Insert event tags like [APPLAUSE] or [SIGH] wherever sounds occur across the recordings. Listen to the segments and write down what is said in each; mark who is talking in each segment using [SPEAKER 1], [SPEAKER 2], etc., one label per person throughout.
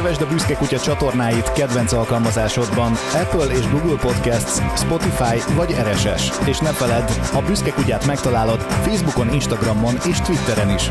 [SPEAKER 1] Kövesd a Büszke Kutya csatornáit kedvenc alkalmazásodban Apple és Google Podcasts, Spotify vagy RSS. És ne feledd, a Büszke Kutyát megtalálod Facebookon, Instagramon és Twitteren is.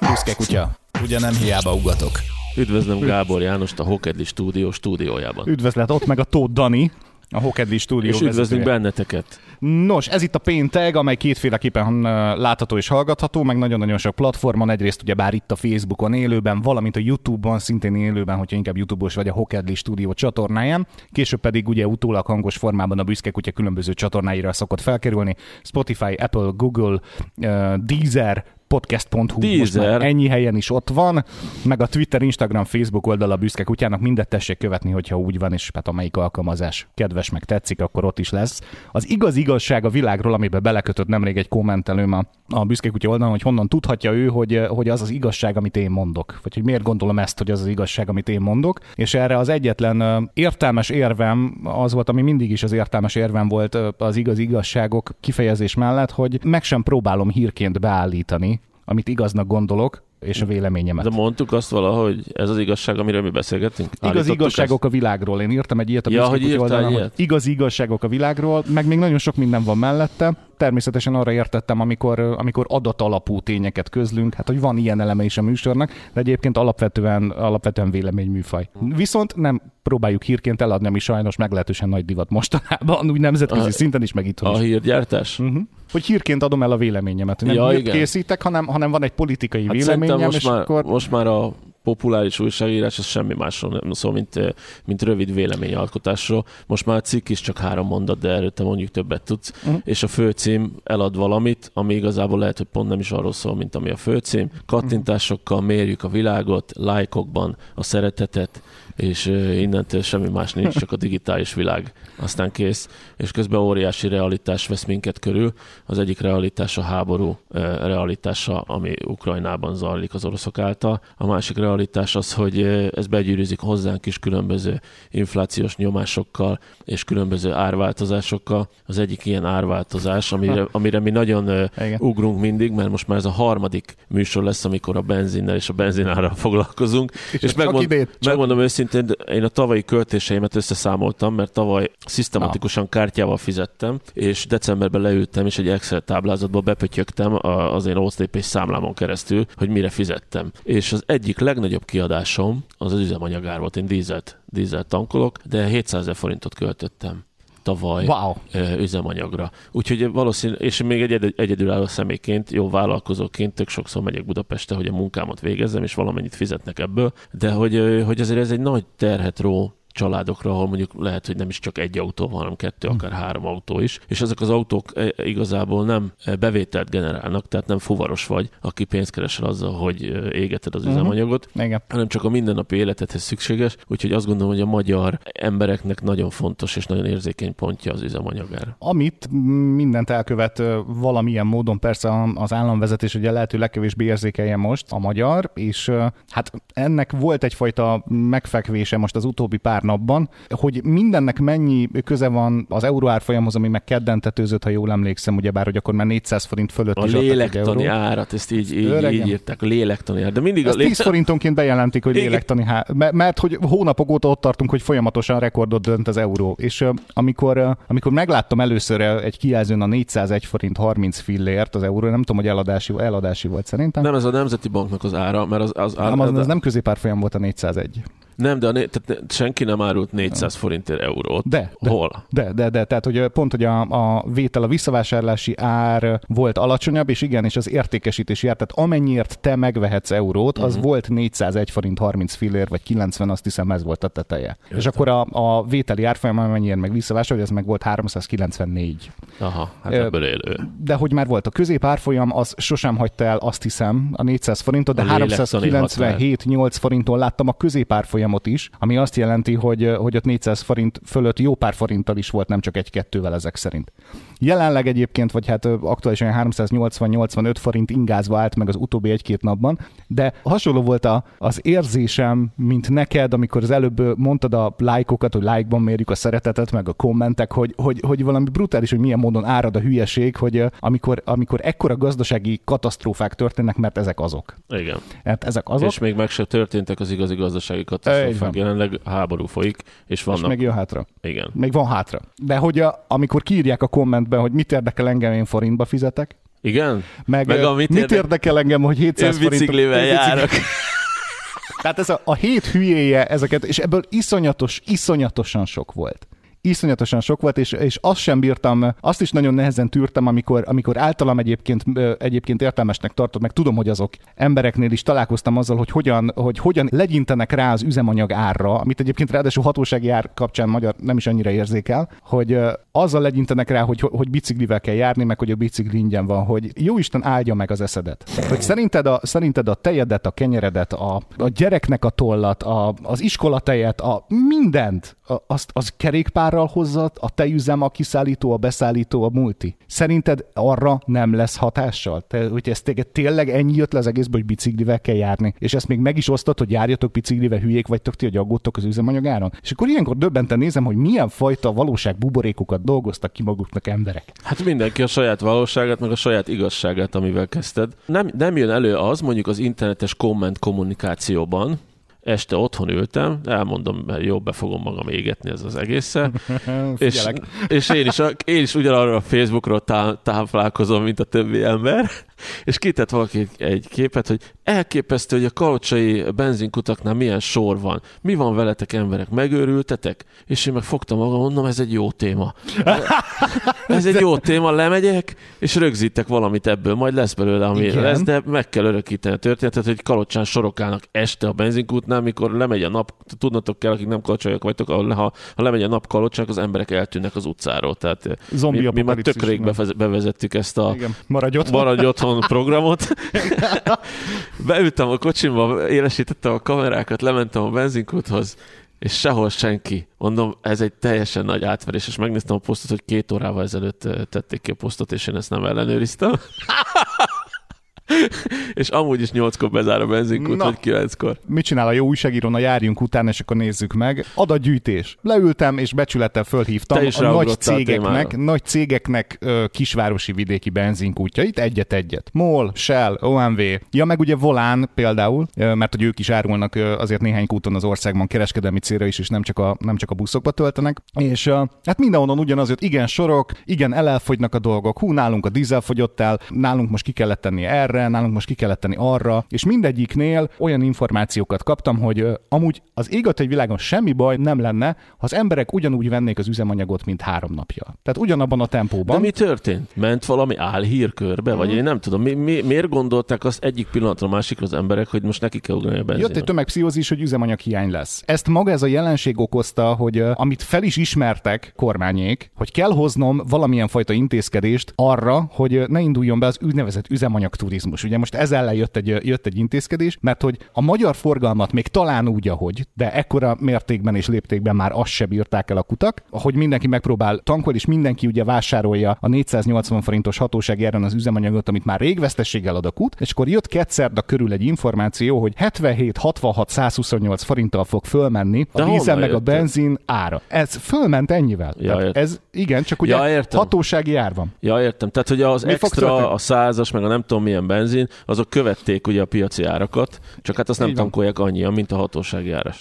[SPEAKER 1] Büszke Kutya. Ugye nem hiába ugatok.
[SPEAKER 2] Üdvözlöm Gábor Jánost a Hokedli stúdió stúdiójában.
[SPEAKER 3] Üdvözlet, ott meg a Tóth Dani, a Hokedli stúdió
[SPEAKER 2] És üdvözlünk benneteket.
[SPEAKER 3] Nos, ez itt a pénteg, amely kétféleképpen ö, látható és hallgatható, meg nagyon-nagyon sok platformon, egyrészt ugye bár itt a Facebookon élőben, valamint a YouTube-on szintén élőben, hogyha inkább YouTube-os vagy a Hokedli stúdió csatornáján, később pedig ugye utólag hangos formában a Büszke Kutya különböző csatornáira szokott felkerülni, Spotify, Apple, Google, ö, Deezer, podcast.hu, most már ennyi helyen is ott van, meg a Twitter, Instagram, Facebook oldal a Büszke Kutyának, mindet tessék követni, hogyha úgy van, és hát amelyik alkalmazás kedves, meg tetszik, akkor ott is lesz. Az igaz igazság a világról, amiben belekötött nemrég egy kommentelőm a, a Büszke Kutya oldalon, hogy honnan tudhatja ő, hogy, hogy az az igazság, amit én mondok, vagy hogy miért gondolom ezt, hogy az az igazság, amit én mondok, és erre az egyetlen értelmes érvem az volt, ami mindig is az értelmes érvem volt az igaz igazságok kifejezés mellett, hogy meg sem próbálom hírként beállítani, amit igaznak gondolok, és a véleményemet.
[SPEAKER 2] De mondtuk azt valahogy, ez az igazság, amiről mi beszélgettünk?
[SPEAKER 3] Igaz igazságok a világról. Én írtam egy ilyet a
[SPEAKER 2] Ja, hogy írtál
[SPEAKER 3] oldalon,
[SPEAKER 2] ilyet?
[SPEAKER 3] hogy Igaz igazságok a világról, meg még nagyon sok minden van mellette. Természetesen arra értettem, amikor, amikor adatalapú tényeket közlünk, hát hogy van ilyen eleme is a műsornak, de egyébként alapvetően, alapvetően véleményműfaj. Viszont nem próbáljuk hírként eladni, ami sajnos meglehetősen nagy divat mostanában, úgy nemzetközi
[SPEAKER 2] A-
[SPEAKER 3] szinten is, meg itthon
[SPEAKER 2] A
[SPEAKER 3] is.
[SPEAKER 2] hírgyártás?
[SPEAKER 3] Uh-huh. Hogy hírként adom el a véleményemet. Nem
[SPEAKER 2] Ja, igen.
[SPEAKER 3] készítek, hanem, hanem van egy politikai
[SPEAKER 2] Hát
[SPEAKER 3] véleményem,
[SPEAKER 2] most
[SPEAKER 3] és
[SPEAKER 2] már,
[SPEAKER 3] akkor
[SPEAKER 2] most már a populáris újságírás az semmi másról nem szól, mint, mint rövid véleményalkotásról. Most már a cikk is csak három mondat, de erről te mondjuk többet tudsz. Uh-huh. És a főcím elad valamit, ami igazából lehet, hogy pont nem is arról szól, mint ami a főcím. Kattintásokkal mérjük a világot, lájkokban a szeretetet, és innentől semmi más nincs, csak a digitális világ. Aztán kész. És közben óriási realitás vesz minket körül. Az egyik realitás a háború realitása, ami Ukrajnában zajlik az oroszok által. A másik realitás az, hogy ez begyűrűzik hozzánk is különböző inflációs nyomásokkal és különböző árváltozásokkal. Az egyik ilyen árváltozás, amire, amire mi nagyon
[SPEAKER 3] Igen.
[SPEAKER 2] ugrunk mindig, mert most már ez a harmadik műsor lesz, amikor a benzinnel és a benzinárral foglalkozunk. És, és megmond, megmondom őszintén, én a tavalyi költéseimet összeszámoltam, mert tavaly szisztematikusan kártyával fizettem, és decemberben leültem, és egy Excel táblázatba bepötyögtem az én OSTP számlámon keresztül, hogy mire fizettem. És az egyik legnagyobb kiadásom az az üzemanyagár volt. Én dízelt, dízelt tankolok, de 700 ezer forintot költöttem tavaly
[SPEAKER 3] wow.
[SPEAKER 2] üzemanyagra. Úgyhogy valószínű, és még egy egyed- egyedülálló személyként, jó vállalkozóként tök sokszor megyek Budapestre, hogy a munkámat végezzem, és valamennyit fizetnek ebből, de hogy, hogy azért ez egy nagy terhet ró családokra, ahol mondjuk lehet, hogy nem is csak egy autó van, hanem kettő, akár három autó is, és ezek az autók e, igazából nem e, bevételt generálnak, tehát nem fuvaros vagy, aki pénzt keresel azzal, hogy ö, égeted az üzemanyagot,
[SPEAKER 3] Igen.
[SPEAKER 2] hanem csak a mindennapi életedhez szükséges, úgyhogy azt gondolom, hogy a magyar embereknek nagyon fontos és nagyon érzékeny pontja az üzemanyagár.
[SPEAKER 3] Amit mindent elkövet valamilyen módon, persze az államvezetés ugye lehető legkevésbé érzékelje most a magyar, és hát ennek volt egyfajta megfekvése most az utóbbi pár napban, hogy mindennek mennyi köze van az euró árfolyamhoz, ami meg kedden tetőzött, ha jól emlékszem, ugye bár, hogy akkor már 400 forint fölött
[SPEAKER 2] A
[SPEAKER 3] is
[SPEAKER 2] lélektani
[SPEAKER 3] eurót.
[SPEAKER 2] árat, ezt így, így,
[SPEAKER 3] Öregem.
[SPEAKER 2] így írták, a lélektani ár. De mindig a
[SPEAKER 3] Ezt 10 [LAUGHS] forintonként bejelentik, hogy lélektani há... mert, hogy hónapok óta ott tartunk, hogy folyamatosan rekordot dönt az euró. És amikor, amikor megláttam először egy kijelzőn a 401 forint 30 fillért az euró, nem tudom, hogy eladási, eladási volt szerintem.
[SPEAKER 2] Nem, ez a Nemzeti Banknak az ára, mert az, az, ára,
[SPEAKER 3] nem, az, az nem középárfolyam volt a 401.
[SPEAKER 2] nem, de a, né- tehát ne- senki nem árult 400 forintért eurót.
[SPEAKER 3] De, de.
[SPEAKER 2] Hol?
[SPEAKER 3] De, de, de, tehát hogy pont, hogy a, a vétel, a visszavásárlási ár volt alacsonyabb, és igen, és az értékesítési ár, tehát amennyiért te megvehetsz eurót, az
[SPEAKER 2] Mhm.
[SPEAKER 3] volt 401 forint 30 fillér, vagy 90, azt hiszem ez volt a teteje. És
[SPEAKER 2] Értem.
[SPEAKER 3] akkor a, a vételi árfolyam, amennyiért meg visszavásárolja, ez meg volt 394.
[SPEAKER 2] Aha, hát ebből élő.
[SPEAKER 3] De hogy már volt a középárfolyam, az sosem hagyta el, azt hiszem, a 400 forintot, de
[SPEAKER 2] A lélektani
[SPEAKER 3] 397-8 forinton láttam a középárfolyamot is, ami azt jelenti, hogy, hogy ott 400 forint fölött jó pár forinttal is volt, nem csak egy-kettővel ezek szerint. Jelenleg egyébként, vagy hát aktuálisan 380-85 forint ingázva állt meg az utóbbi egy-két napban, de hasonló volt a, az érzésem, mint neked, amikor az előbb mondtad a lájkokat, hogy lájkban mérjük a szeretetet, meg a kommentek, hogy, hogy, hogy valami brutális, hogy milyen módon árad a hülyeség, hogy amikor, amikor ekkora gazdasági katasztrófák történnek, mert ezek azok.
[SPEAKER 2] Igen.
[SPEAKER 3] Hát ezek azok.
[SPEAKER 2] És még meg se történtek az igazi gazdasági katasztrófák.
[SPEAKER 3] Így van.
[SPEAKER 2] fog. Jelenleg háború folyik, és
[SPEAKER 3] És
[SPEAKER 2] vannak...
[SPEAKER 3] még jön hátra.
[SPEAKER 2] Igen.
[SPEAKER 3] Még van hátra. De hogy a, amikor kiírják a kommentben, hogy mit érdekel engem, én forintba fizetek,
[SPEAKER 2] Igen?
[SPEAKER 3] meg,
[SPEAKER 2] Meg a mit
[SPEAKER 3] mit,
[SPEAKER 2] érdekel-
[SPEAKER 3] érdekel engem, hogy 700
[SPEAKER 2] Én
[SPEAKER 3] forint...
[SPEAKER 2] biciklivel járok. [LAUGHS]
[SPEAKER 3] Tehát ez a, a hét hülyéje ezeket, és ebből iszonyatos, iszonyatosan sok volt. Iszonyatosan sok volt, és, és azt sem bírtam, azt is nagyon nehezen tűrtem, amikor, amikor általam egyébként, egyébként értelmesnek tartott, meg tudom, hogy azok embereknél is találkoztam azzal, hogy hogyan, hogy hogyan legyintenek rá az üzemanyag árra, amit egyébként ráadásul hatósági ár kapcsán magyar nem is annyira érzékel, hogy azzal legyintenek rá, hogy, hogy biciklivel kell járni, meg hogy a bicikli ingyen van, hogy jó Isten áldja meg az eszedet. Hogy szerinted a, szerinted a tejedet, a kenyeredet, a, a gyereknek a tollat, a, az iskolatejet, a mindent, a, azt, az kerékpárral hozzad, a tejüzem, a kiszállító, a beszállító, a multi. Szerinted arra nem lesz hatással? Te, hogy ez téged tényleg ennyi jött le az egészből, hogy biciklivel kell járni, és ezt még meg is osztod, hogy járjatok biciklivel, hülyék vagytok ti, hogy aggódtok az üzemanyagáron. És akkor ilyenkor döbbenten nézem, hogy milyen fajta valóság buborékokat dolgoztak ki maguknak emberek.
[SPEAKER 2] Hát mindenki a saját valóságát, meg a saját igazságát, amivel kezdted. Nem, nem jön elő az, mondjuk az internetes komment kommunikációban, este otthon ültem, elmondom, mert jobb be fogom magam égetni ez az egésszel, [LAUGHS] és, és én, is, én is ugyanarra a Facebookról tá, táplálkozom, mint a többi ember, és kitett valaki egy, képet, hogy elképesztő, hogy a kalocsai benzinkutaknál milyen sor van. Mi van veletek emberek? Megőrültetek? És én meg fogtam magam, mondom, ez egy jó téma. Ez egy jó téma, lemegyek, és rögzítek valamit ebből, majd lesz belőle, ami
[SPEAKER 3] Igen.
[SPEAKER 2] lesz, de meg kell örökíteni a történetet, hogy kalocsán sorokálnak este a benzinkútnál, mikor lemegy a nap, tudnotok kell, akik nem kalocsaiak vagytok, ha, ha lemegy a nap kalocsán, az emberek eltűnnek az utcáról. Tehát eh,
[SPEAKER 3] Zombi
[SPEAKER 2] mi, mi már tök rég bevezettük ezt a
[SPEAKER 3] Igen, maradj ott.
[SPEAKER 2] maradj otthon programot. [LAUGHS] Beültem a kocsimba, élesítettem a kamerákat, lementem a benzinkúthoz, és sehol senki. Mondom, ez egy teljesen nagy átverés, és megnéztem a posztot, hogy két órával ezelőtt ö, tették ki a posztot, és én ezt nem ellenőriztem. [LAUGHS] [LAUGHS] és amúgy is nyolckor bezár a benzinkút, vagy kilenckor.
[SPEAKER 3] mit csinál a jó újságíró, na járjunk utána, és akkor nézzük meg. Adatgyűjtés. Leültem, és becsülettel fölhívtam a nagy
[SPEAKER 2] a
[SPEAKER 3] cégeknek,
[SPEAKER 2] témára.
[SPEAKER 3] nagy cégeknek ö, kisvárosi vidéki benzinkútjait, egyet-egyet. MOL, Shell, OMV, ja meg ugye Volán például, ö, mert hogy ők is árulnak ö, azért néhány kúton az országban kereskedelmi célra is, és nem csak a, nem csak a buszokba töltenek. És ö, hát mindenhonnan ugyanaz, hogy igen sorok, igen elelfogynak a dolgok, hú, nálunk a dízel fogyott el, nálunk most ki kellett tenni erre, nálunk most ki kellett tenni arra, és mindegyiknél olyan információkat kaptam, hogy amúgy az ég egy világon semmi baj nem lenne, ha az emberek ugyanúgy vennék az üzemanyagot, mint három napja. Tehát ugyanabban a tempóban.
[SPEAKER 2] De mi történt? Ment valami álhírkörbe? Vagy
[SPEAKER 3] Mhm.
[SPEAKER 2] én nem tudom. Mi, mi, miért gondolták azt egyik pillanatra a másikra az emberek, hogy most neki kell ugrani a benzinon?
[SPEAKER 3] Jött egy tömegpszichózis, hogy üzemanyaghiány lesz. Ezt maga ez a jelenség okozta, hogy amit fel is ismertek kormányék, hogy kell hoznom valamilyen fajta intézkedést arra, hogy ne induljon be az úgynevezett üzemanyagturizmus. Ugye most ez ellen jött egy, jött egy intézkedés, mert hogy a magyar forgalmat még talán úgy, ahogy, de ekkora mértékben és léptékben már azt se bírták el a kutak, hogy mindenki megpróbál tankolni, és mindenki ugye vásárolja a 480 forintos hatósági áron az üzemanyagot, amit már rég vesztességgel ad a kút, és akkor jött kétszerda körül egy információ, hogy 77, 66, 128 forinttal fog fölmenni a
[SPEAKER 2] De
[SPEAKER 3] dízel meg a benzin ára. Ez fölment ennyivel.
[SPEAKER 2] Ja,
[SPEAKER 3] Tehát ez igen, csak ugye
[SPEAKER 2] Ja, értem.
[SPEAKER 3] hatósági ár van.
[SPEAKER 2] Ja, értem. Tehát, hogy az
[SPEAKER 3] Mi
[SPEAKER 2] extra, a százas, meg a nem tudom milyen benzin, azok követték ugye a piaci árakat, csak hát azt nem tankolják annyian, mint a hatósági áras.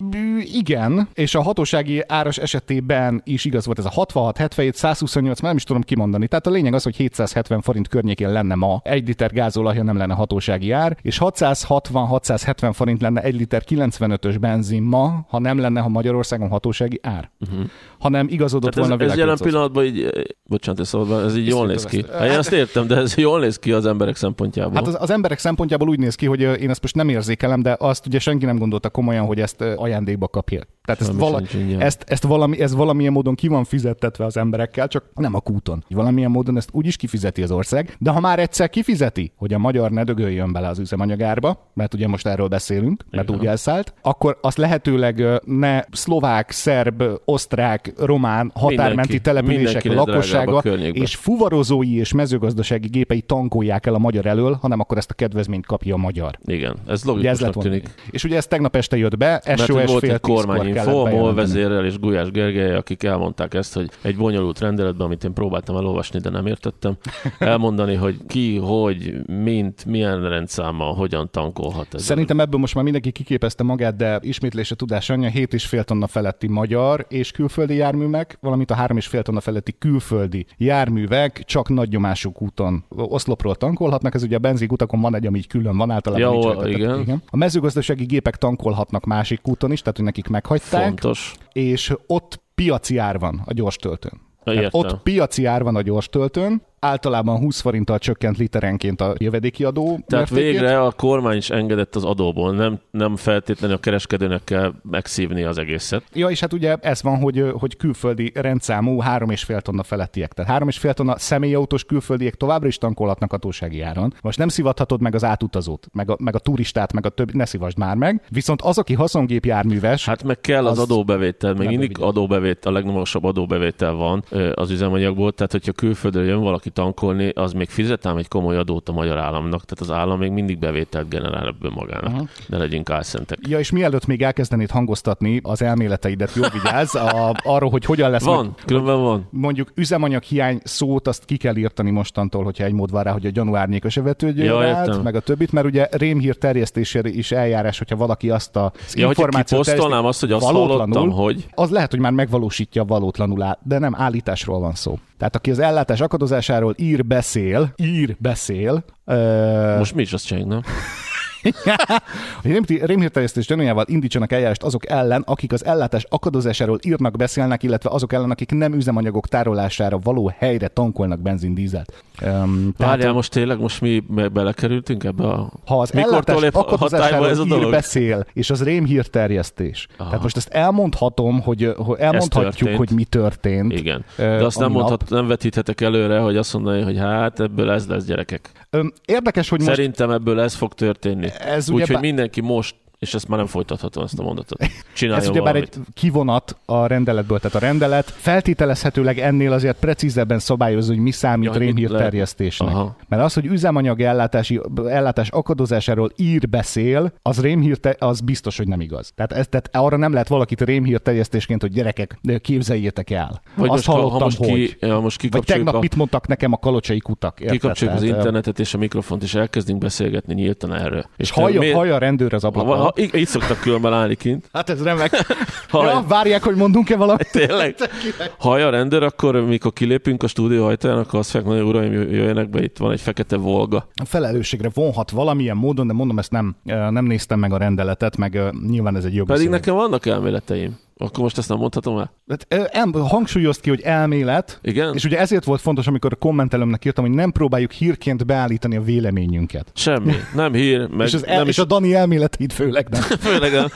[SPEAKER 3] Igen, és a hatósági áras esetében is igaz volt ez a 66, 77, 128, már nem is tudom kimondani. Tehát a lényeg az, hogy 770 forint környékén lenne ma egy liter gázolaj, ha nem lenne hatósági ár, és 660-670 forint lenne egy liter 95-ös benzin ma, ha nem lenne ha Magyarországon hatósági ár. Uh-huh. Hanem igazodott
[SPEAKER 2] Tehát
[SPEAKER 3] volna
[SPEAKER 2] ez,
[SPEAKER 3] a
[SPEAKER 2] ez jelen pillanatban így, eh, bocsánat, ez, szóval, ez így jól néz ki. Hát én azt értem, de ez jól néz ki az emberek szempontjából.
[SPEAKER 3] Hát az, az emberek szempontjából úgy néz ki, hogy én ezt most nem érzékelem, de azt ugye senki nem gondolta komolyan, hogy ezt ajándékba kapja. Tehát ezt,
[SPEAKER 2] Semmi
[SPEAKER 3] vala,
[SPEAKER 2] sincs ingyen.
[SPEAKER 3] ezt, ezt valami, ez valamilyen módon ki van fizettetve az emberekkel, csak nem a kúton. Valamilyen módon ezt úgy is kifizeti az ország, de ha már egyszer kifizeti, hogy a magyar ne dögöljön bele az üzemanyagárba, mert ugye most erről beszélünk, mert
[SPEAKER 2] Igen.
[SPEAKER 3] úgy elszállt, akkor azt lehetőleg ne szlovák, szerb, osztrák, román határmenti
[SPEAKER 2] Mindenki-
[SPEAKER 3] települések
[SPEAKER 2] a
[SPEAKER 3] lakossága és fuvarozói és mezőgazdasági gépei tankolják el a magyar elől, hanem akkor ezt a kedvezményt kapja a magyar.
[SPEAKER 2] Igen, ez logikusnak tűnik.
[SPEAKER 3] És ugye ez tegnap este jött be,
[SPEAKER 2] Mert
[SPEAKER 3] SOS
[SPEAKER 2] volt
[SPEAKER 3] fél
[SPEAKER 2] egy kormányinfó,
[SPEAKER 3] bejelenteni.
[SPEAKER 2] vezérrel és Gulyás Gergely, akik elmondták ezt, hogy egy bonyolult rendeletben, amit én próbáltam elolvasni, de nem értettem, [LAUGHS] elmondani, hogy ki, hogy, mint, milyen rendszámmal, hogyan tankolhat ez.
[SPEAKER 3] Szerintem ebből most már mindenki kiképezte magát, de ismétlése tudás anyja 7,5 tonna feletti magyar és külföldi járművek, valamint a 3,5 tonna feletti külföldi járművek csak nagy nyomású úton oszlopról tankolhatnak. Ez ugye a benzinkutakon van egy, ami így külön van általában.
[SPEAKER 2] Ja,
[SPEAKER 3] nincs
[SPEAKER 2] igen.
[SPEAKER 3] igen. A mezőgazdasági gépek tankolhatnak másik úton is, tehát hogy nekik meghagyták,
[SPEAKER 2] Fontos.
[SPEAKER 3] és ott piaci ár van a gyors töltőn.
[SPEAKER 2] Értem.
[SPEAKER 3] ott piaci ár van a gyors töltőn, általában 20 forinttal csökkent literenként a jövedéki adó
[SPEAKER 2] Tehát
[SPEAKER 3] mértékét.
[SPEAKER 2] végre a kormány is engedett az adóból, nem, nem feltétlenül a kereskedőnek kell megszívni az egészet.
[SPEAKER 3] Ja, és hát ugye ez van, hogy, hogy külföldi rendszámú 3,5 tonna felettiek. Tehát 3,5 tonna személyautós külföldiek továbbra is tankolhatnak hatósági áron. Most nem szivathatod meg az átutazót, meg a, meg a turistát, meg a többi, ne szívasd már meg. Viszont az, aki haszongépjárműves,
[SPEAKER 2] Hát meg kell az,
[SPEAKER 3] Az
[SPEAKER 2] adóbevétel, még mindig adóbevétel, a legmagasabb adóbevétel van az üzemanyagból, tehát hogyha külföldről jön valaki tankolni, az még fizet ám egy komoly adót a magyar államnak, tehát az állam még mindig bevételt generál ebből magának. Uh-huh. Ne legyünk álszentek.
[SPEAKER 3] Ja, és mielőtt még elkezdenéd hangoztatni az elméleteidet, jó vigyázz, a, arról, hogy hogyan lesz
[SPEAKER 2] Van,
[SPEAKER 3] meg-
[SPEAKER 2] különben van.
[SPEAKER 3] mondjuk üzemanyaghiány szót azt ki kell írtani mostantól, hogyha egy mód van rá, hogy a gyanúárnyéka se vetődjön
[SPEAKER 2] Ja,
[SPEAKER 3] meg a többit, mert ugye rémhír terjesztésére is eljárás, hogyha valaki azt a
[SPEAKER 2] Ja, hogyha
[SPEAKER 3] információt
[SPEAKER 2] kiposztolnám azt, hogy azt hallottam, hogy
[SPEAKER 3] az lehet, hogy már megvalósítja valótlanul, de nem állításról van szó. Tehát aki az ellátás akadozásáról ír, beszél, ír, beszél, ö,
[SPEAKER 2] most mi is azt csináljuk, nem? [LAUGHS]
[SPEAKER 3] rémti- rémhírterjesztés gyanújával indítsanak eljárást azok ellen, akik az ellátás akadozásáról írnak, beszélnek, illetve azok ellen, akik nem üzemanyagok tárolására való helyre tankolnak benzindízelt. Um,
[SPEAKER 2] Várjál, most tényleg, most mi be- belekerültünk ebbe a...
[SPEAKER 3] ha az
[SPEAKER 2] Mikortól
[SPEAKER 3] ellátás akadozásáról
[SPEAKER 2] ez a
[SPEAKER 3] ír,
[SPEAKER 2] dolog?
[SPEAKER 3] beszél, és az rémhírterjesztés.
[SPEAKER 2] Aha.
[SPEAKER 3] Tehát most ezt elmondhatom, hogy, hogy elmondhatjuk, hogy mi történt.
[SPEAKER 2] Igen. De azt
[SPEAKER 3] a
[SPEAKER 2] nem,
[SPEAKER 3] nap.
[SPEAKER 2] mondhat, nem vetíthetek előre, hogy azt mondani, hogy hát ebből ez lesz gyerekek.
[SPEAKER 3] Érdekes, hogy most
[SPEAKER 2] Szerintem ebből ez fog történni. Úgyhogy
[SPEAKER 3] ugyebár-
[SPEAKER 2] mindenki most, és ezt már nem folytathatom ezt a mondatot. Csináljon
[SPEAKER 3] Ez ugyebár
[SPEAKER 2] valamit.
[SPEAKER 3] egy kivonat a rendeletből, tehát a rendelet feltételezhetőleg ennél azért precízebben szabályozza, hogy mi számít
[SPEAKER 2] Ja, hogy mit
[SPEAKER 3] rémhírterjesztésnek.
[SPEAKER 2] Aha.
[SPEAKER 3] Mert az, hogy üzemanyag ellátási, ellátás akadozásáról ír, beszél, az rémhírte, az biztos, hogy nem igaz. Tehát, ez, tehát arra nem lehet valakit rémhírterjesztésként, hogy gyerekek, képzeljétek el.
[SPEAKER 2] Vagy
[SPEAKER 3] Azt
[SPEAKER 2] most, ha-
[SPEAKER 3] hallottam,
[SPEAKER 2] ha most,
[SPEAKER 3] hogy.
[SPEAKER 2] ki, ja, most
[SPEAKER 3] Vagy tegnap
[SPEAKER 2] a,
[SPEAKER 3] mit mondtak nekem a kalocsai kutak. érted?
[SPEAKER 2] kikapcsoljuk az
[SPEAKER 3] Tehát,
[SPEAKER 2] internetet és a mikrofont, és elkezdünk beszélgetni nyíltan erről.
[SPEAKER 3] És
[SPEAKER 2] te
[SPEAKER 3] hallja,
[SPEAKER 2] miért-
[SPEAKER 3] hallja a rendőr az
[SPEAKER 2] ha,
[SPEAKER 3] ablakon.
[SPEAKER 2] ha, így, így szoktak különben állni kint.
[SPEAKER 3] Hát ez remek.
[SPEAKER 2] Hallja.
[SPEAKER 3] ja, várják, hogy mondunk-e valamit.
[SPEAKER 2] Tényleg. Hallja a rendőr, akkor mikor kilépünk a stúdió ajtaján, akkor azt fogják mondani, uraim, jöjjenek be, itt van egy fekete Volga.
[SPEAKER 3] A felelősségre vonhat valamilyen módon, de mondom, ezt nem, nem néztem meg a rendeletet, meg nyilván ez egy jogi
[SPEAKER 2] Pedig
[SPEAKER 3] szöveg.
[SPEAKER 2] nekem vannak elméleteim. Akkor most ezt nem mondhatom el?
[SPEAKER 3] Hát, ö, em, hangsúlyozt ki, hogy elmélet,
[SPEAKER 2] Igen?
[SPEAKER 3] és ugye ezért volt fontos, amikor a kommentelőmnek írtam, hogy nem próbáljuk hírként beállítani a véleményünket.
[SPEAKER 2] Semmi. Nem hír, [LAUGHS] meg
[SPEAKER 3] és, az el,
[SPEAKER 2] nem
[SPEAKER 3] és
[SPEAKER 2] is
[SPEAKER 3] a Dani elméleteit főleg nem. [LAUGHS]
[SPEAKER 2] Főleg a,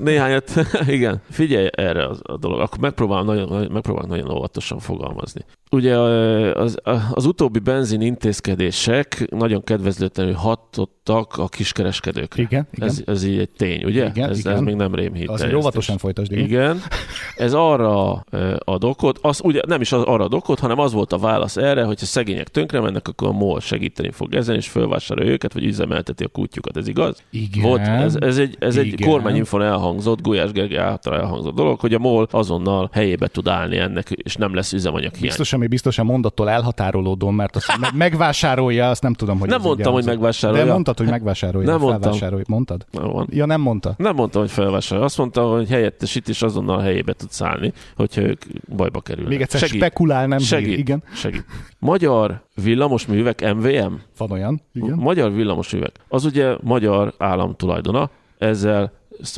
[SPEAKER 2] néhányat, [LAUGHS] igen. Figyelj erre a, a dolog, akkor megpróbálom nagyon, megpróbálom nagyon óvatosan fogalmazni. Ugye az, az utóbbi benzin intézkedések nagyon kedvezőtlenül hatottak a kiskereskedőkre.
[SPEAKER 3] Igen, igen.
[SPEAKER 2] Ez, ez így egy tény, ugye?
[SPEAKER 3] Igen,
[SPEAKER 2] ez,
[SPEAKER 3] igen.
[SPEAKER 2] ez még nem rémhit. Terjesztés.
[SPEAKER 3] óvatosan folytasd, igen.
[SPEAKER 2] Igen. Ez arra ö, ad okot, az ugye nem is az, arra ad okot, hanem az volt a válasz erre, hogyha szegények tönkre mennek, akkor a MOL segíteni fog ezen, és fölvásárolja őket, vagy üzemelteti a kutyukat. Ez igaz?
[SPEAKER 3] Igen.
[SPEAKER 2] Volt, ez, ez egy, ez egy
[SPEAKER 3] Igen.
[SPEAKER 2] kormányinfon elhangzott, Gulyás Gergely által elhangzott dolog, hogy a MOL azonnal helyébe tud állni ennek, és nem lesz üzemanyag hiány.
[SPEAKER 3] Biztosan, még biztosan mondattól elhatárolódom, mert azt meg- megvásárolja, azt nem tudom, hogy
[SPEAKER 2] Nem
[SPEAKER 3] egy
[SPEAKER 2] mondtam, hogy megvásárolja.
[SPEAKER 3] De mondtad, hogy megvásárolja.
[SPEAKER 2] Nem mondtam.
[SPEAKER 3] Mondtad?
[SPEAKER 2] Nem.
[SPEAKER 3] Ja, nem mondta.
[SPEAKER 2] nem mondtam, hogy felvásárolja. Azt mondta, hogy helyettesít, és azonnal helyébe tud szállni, hogyha ők bajba kerülnek.
[SPEAKER 3] Még egyszer
[SPEAKER 2] Segít.
[SPEAKER 3] spekulál, nem
[SPEAKER 2] Segít.
[SPEAKER 3] hír. Igen,
[SPEAKER 2] Segít. Magyar villamosművek MVM?
[SPEAKER 3] van olyan. Igen.
[SPEAKER 2] Magyar villamosművek. Az ugye magyar állam tulajdona, ezzel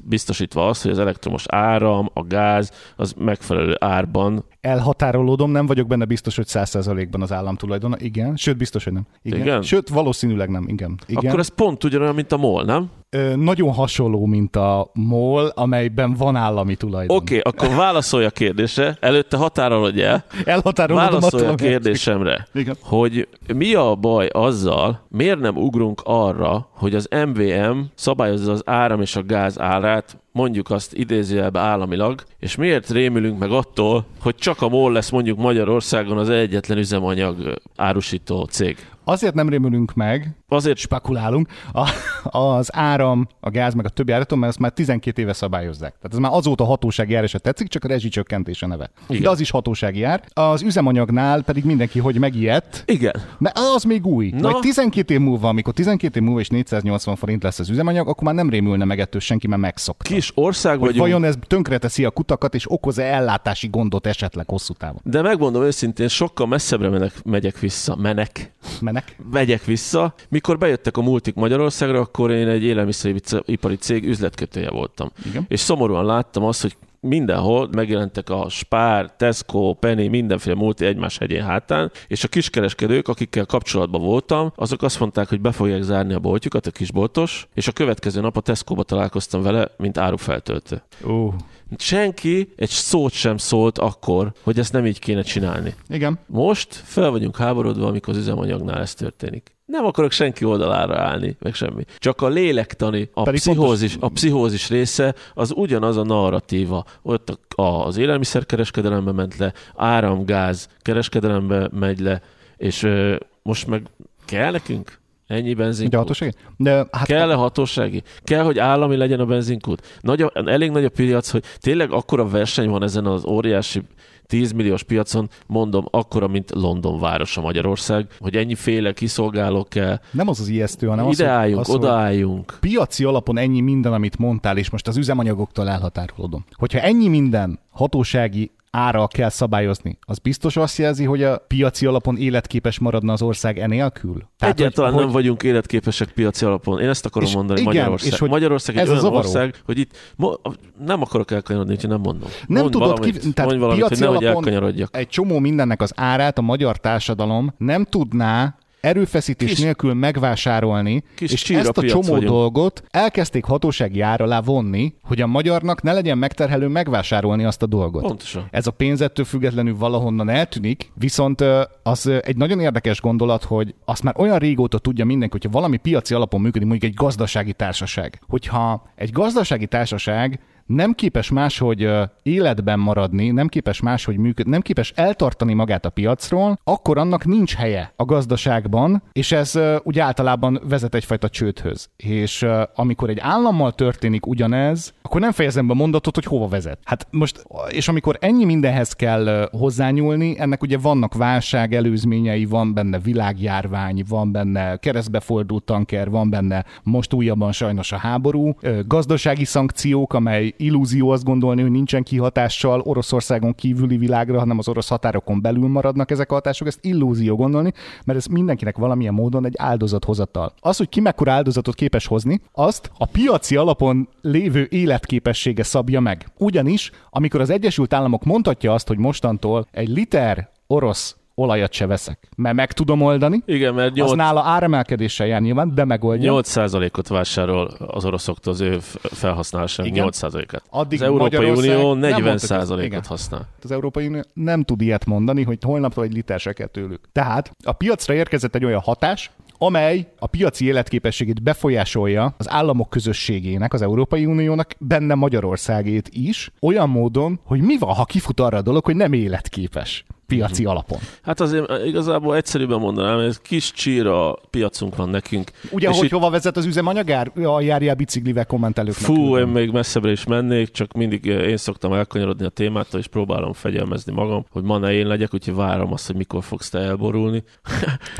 [SPEAKER 2] biztosítva azt, hogy az elektromos áram, a gáz, az megfelelő árban.
[SPEAKER 3] Elhatárolódom, nem vagyok benne biztos, hogy 100%-ban az állam tulajdona. Igen, sőt, biztos, hogy nem. Igen.
[SPEAKER 2] Igen?
[SPEAKER 3] Sőt, valószínűleg nem. Igen. Igen.
[SPEAKER 2] Akkor ez pont ugyanolyan, mint a MOL, nem?
[SPEAKER 3] Nagyon hasonló, mint a MOL, amelyben van állami tulajdon.
[SPEAKER 2] Oké, okay, akkor válaszolj a kérdésre, előtte határolod el,
[SPEAKER 3] Elhatárolódom
[SPEAKER 2] válaszolj a kérdésemre,
[SPEAKER 3] Igen.
[SPEAKER 2] hogy mi a baj azzal, miért nem ugrunk arra, hogy az MVM szabályozza az áram és a gáz árát mondjuk azt idézőjelbe államilag, és miért rémülünk meg attól, hogy csak a MOL lesz mondjuk Magyarországon az egyetlen üzemanyag árusító cég?
[SPEAKER 3] Azért nem rémülünk meg,
[SPEAKER 2] Azért
[SPEAKER 3] spekulálunk, a, az áram, a gáz, meg a többi áraton, mert ezt már 12 éve szabályozzák. Tehát ez már azóta hatósági ár, se tetszik, csak a rezsicsökkentése neve.
[SPEAKER 2] Igen.
[SPEAKER 3] De az is hatósági ár. Az üzemanyagnál pedig mindenki, hogy megijedt,
[SPEAKER 2] igen,
[SPEAKER 3] mert az még új.
[SPEAKER 2] Na.
[SPEAKER 3] Majd 12 év múlva, amikor 12 év múlva és 480 forint lesz az üzemanyag, akkor már nem rémülne meg ettől senki, mert megszokta.
[SPEAKER 2] Kis ország
[SPEAKER 3] hogy
[SPEAKER 2] vagyunk,
[SPEAKER 3] vajon ez tönkreteszi a kutakat, és okoz-e ellátási gondot esetleg hosszú távon?
[SPEAKER 2] de megmondom őszintén, sokkal messzebbre menek, megyek vissza, menek,
[SPEAKER 3] Menek?
[SPEAKER 2] megyek vissza. Mikor bejöttek a multik Magyarországra, akkor én egy élelmiszeripari cég üzletkötője voltam.
[SPEAKER 3] Igen.
[SPEAKER 2] És szomorúan láttam azt, hogy mindenhol megjelentek a Spár, Tesco, Penny, mindenféle multi egymás hegyén hátán, és a kiskereskedők, akikkel kapcsolatban voltam, azok azt mondták, hogy be fogják zárni a boltjukat, a kisboltos, és a következő nap a Tesco-ba találkoztam vele, mint árufeltöltő.
[SPEAKER 3] Ó,
[SPEAKER 2] Senki egy szót sem szólt akkor, hogy ezt nem így kéne csinálni.
[SPEAKER 3] igen.
[SPEAKER 2] Most fel vagyunk háborodva, amikor az üzemanyagnál ez történik. Nem akarok senki oldalára állni, meg semmi. Csak a lélektani, a,
[SPEAKER 3] Pedig
[SPEAKER 2] pszichózis, a pszichózis része, az ugyanaz a narratíva. Ott a- az élelmiszerkereskedelembe ment le, áram-gáz kereskedelembe megy le, és ö, most meg kell nekünk ennyi benzinkút?
[SPEAKER 3] De hatósági? De hát
[SPEAKER 2] Kell-e hatósági? Kell, hogy állami legyen a benzinkút? Nagy a, elég nagy a piac, hogy tényleg akkora verseny van ezen az óriási 10 milliós piacon, mondom, akkora, mint London városa Magyarország, hogy ennyi féle kiszolgáló kell.
[SPEAKER 3] nem az az ijesztő, hanem az,
[SPEAKER 2] Ide
[SPEAKER 3] hogy-
[SPEAKER 2] álljunk,
[SPEAKER 3] az,
[SPEAKER 2] oda álljunk.
[SPEAKER 3] piaci alapon ennyi minden, amit mondtál, és most az üzemanyagoktól elhatárolodom. Hogyha ennyi minden hatósági ára kell szabályozni, az biztos azt jelzi, hogy a piaci alapon életképes maradna az ország enélkül?
[SPEAKER 2] Tehát, Egyáltalán
[SPEAKER 3] hogy,
[SPEAKER 2] nem vagyunk életképesek piaci alapon. Én ezt akarom
[SPEAKER 3] És
[SPEAKER 2] mondani
[SPEAKER 3] igen,
[SPEAKER 2] Magyarország.
[SPEAKER 3] és hogy
[SPEAKER 2] Magyarország egy
[SPEAKER 3] ez
[SPEAKER 2] olyan ország, hogy itt mo- nem akarok elkanyarodni, úgyhogy nem mondom.
[SPEAKER 3] Nem
[SPEAKER 2] Mondj
[SPEAKER 3] tudod
[SPEAKER 2] valamit,
[SPEAKER 3] ki, tehát
[SPEAKER 2] mondj valamit, hogy
[SPEAKER 3] piaci
[SPEAKER 2] nehogy
[SPEAKER 3] alapon
[SPEAKER 2] elkanyarodjak.
[SPEAKER 3] egy csomó mindennek az árát a magyar társadalom nem tudná erőfeszítés
[SPEAKER 2] Kis-
[SPEAKER 3] nélkül megvásárolni,
[SPEAKER 2] kis
[SPEAKER 3] és ezt a csomó
[SPEAKER 2] vagyunk.
[SPEAKER 3] dolgot elkezdték hatósági ár alá vonni, hogy a magyarnak ne legyen megterhelő megvásárolni azt a dolgot.
[SPEAKER 2] Pontosan.
[SPEAKER 3] Ez a pénzettől függetlenül valahonnan eltűnik, viszont az egy nagyon érdekes gondolat, hogy azt már olyan régóta tudja mindenki, hogyha valami piaci alapon működik, mondjuk egy gazdasági társaság. Hogyha egy gazdasági társaság nem képes máshogy életben maradni, nem képes máshogy működni, nem képes eltartani magát a piacról, akkor annak nincs helye a gazdaságban, és ez ugye általában vezet egyfajta csődhöz. És amikor egy állammal történik ugyanez, akkor nem fejezem be a mondatot, hogy hova vezet. Hát most, és amikor ennyi mindenhez kell hozzányúlni, ennek ugye vannak válság előzményei, van benne világjárvány, van benne keresztbefordult tanker, van benne most újabban sajnos a háború, gazdasági szankciók, amely illúzió azt gondolni, hogy nincsen kihatással Oroszországon kívüli világra, hanem az orosz határokon belül maradnak ezek a hatások, ezt illúzió gondolni, mert ez mindenkinek valamilyen módon egy áldozathozatal. Az, hogy ki mekkora áldozatot képes hozni, azt a piaci alapon lévő életképessége szabja meg. Ugyanis, amikor az Egyesült Államok mondhatja azt, hogy mostantól egy liter orosz olajat se veszek, mert meg tudom oldani,
[SPEAKER 2] Igen, mert
[SPEAKER 3] az
[SPEAKER 2] 8,
[SPEAKER 3] nála áremelkedéssel jár nyilván, de megoldja.
[SPEAKER 2] 8%-ot vásárol az oroszoktól az ő f- felhasználásának
[SPEAKER 3] Igen.
[SPEAKER 2] 8%-át.
[SPEAKER 3] Addig
[SPEAKER 2] az Európai Unió
[SPEAKER 3] nem mondta, hogy ez-
[SPEAKER 2] 40%-ot
[SPEAKER 3] igen.
[SPEAKER 2] használ.
[SPEAKER 3] Az Európai Unió nem tud ilyet mondani, hogy holnaptól egy liter se kell tőlük. Tehát a piacra érkezett egy olyan hatás, amely a piaci életképességét befolyásolja az államok közösségének, az Európai Uniónak, benne Magyarországét is, olyan módon, hogy mi van, ha kifut arra a dolog, hogy nem életképes piaci alapon.
[SPEAKER 2] Hát azért igazából egyszerűbben mondanám, hogy ez kis csíra piacunk van nekünk.
[SPEAKER 3] Ugye,
[SPEAKER 2] És
[SPEAKER 3] hogy
[SPEAKER 2] itt-
[SPEAKER 3] hova vezet az üzemanyagár? A járjál biciklivel kommentelőknek.
[SPEAKER 2] Fú, én még messzebbre is mennék, csak mindig eh, én szoktam elkanyarodni a témától, és próbálom fegyelmezni magam, hogy ma ne én legyek, úgyhogy várom azt, hogy mikor fogsz te elborulni.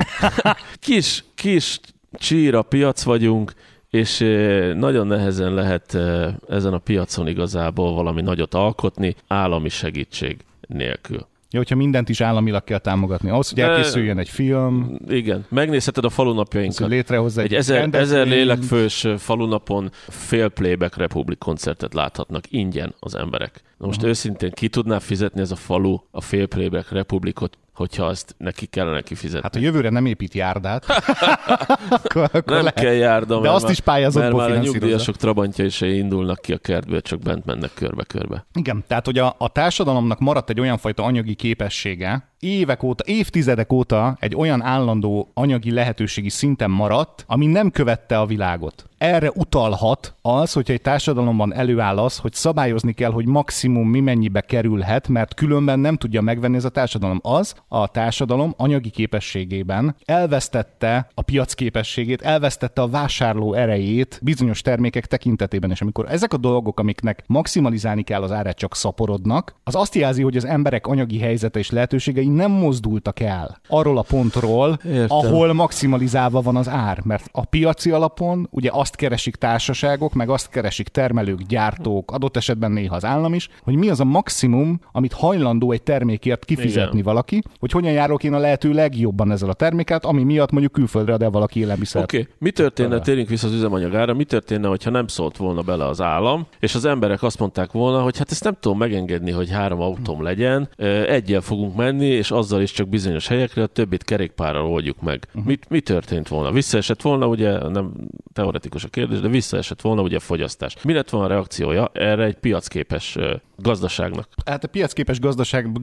[SPEAKER 2] [LAUGHS] kis, kis csíra piac vagyunk, és eh, nagyon nehezen lehet eh, ezen a piacon igazából valami nagyot alkotni állami segítség nélkül.
[SPEAKER 3] Ja, hogyha mindent is államilag kell támogatni. Ahhoz, hogy elkészüljön egy film,
[SPEAKER 2] Igen, megnézheted a falunapjainkat.
[SPEAKER 3] létrehozza egy,
[SPEAKER 2] Egy ezer, ezer lélekfős falunapon fél playback republik koncertet láthatnak ingyen az emberek. Na most uh-huh. őszintén ki tudná fizetni ez a falu a fél playback republikot, hogyha azt neki kellene kifizetni?
[SPEAKER 3] Hát a jövőre nem épít járdát. [LAUGHS] akkor, akkor
[SPEAKER 2] nem
[SPEAKER 3] lehet.
[SPEAKER 2] kell járda,
[SPEAKER 3] De azt is pályázatból
[SPEAKER 2] mert már a nyugdíjasok trabantjai se indulnak ki a kertből, csak bent mennek körbe-körbe.
[SPEAKER 3] Igen, tehát hogy a, a társadalomnak maradt egy olyan fajta anyagi képessége, évek óta, évtizedek óta egy olyan állandó anyagi lehetőségi szinten maradt, ami nem követte a világot erre utalhat az, hogyha egy társadalomban előáll az, hogy szabályozni kell, hogy maximum mi mennyibe kerülhet, mert különben nem tudja megvenni ez a társadalom. Az a társadalom anyagi képességében elvesztette a piac képességét, elvesztette a vásárló erejét bizonyos termékek tekintetében, és amikor ezek a dolgok, amiknek maximalizálni kell az árát, csak szaporodnak, az azt jelzi, hogy az emberek anyagi helyzete és lehetőségei nem mozdultak el arról a pontról, Értem. ahol maximalizálva van az ár, mert a piaci alapon ugye azt keresik társaságok, meg azt keresik termelők, gyártók, adott esetben néha az állam is, hogy mi az a maximum, amit hajlandó egy termékért kifizetni Igen. valaki, hogy hogyan járok én a lehető legjobban ezzel a terméket, ami miatt mondjuk külföldre ad el valaki élelmiszer.
[SPEAKER 2] Oké, okay. mi történne, térjünk vissza az üzemanyagára, mi történne, hogyha nem szólt volna bele az állam, és az emberek azt mondták volna, hogy hát ezt nem tudom megengedni, hogy három autóm legyen, egyel fogunk menni, és azzal is csak bizonyos helyekre, a többit kerékpárral oldjuk meg. Uh-huh. Mit, mi történt volna? Visszaesett volna, ugye nem teoretikus a kérdés, de visszaesett volna ugye a fogyasztás. Mi lett volna a reakciója erre egy piacképes gazdaságnak?
[SPEAKER 3] Hát a piacképes gazdaság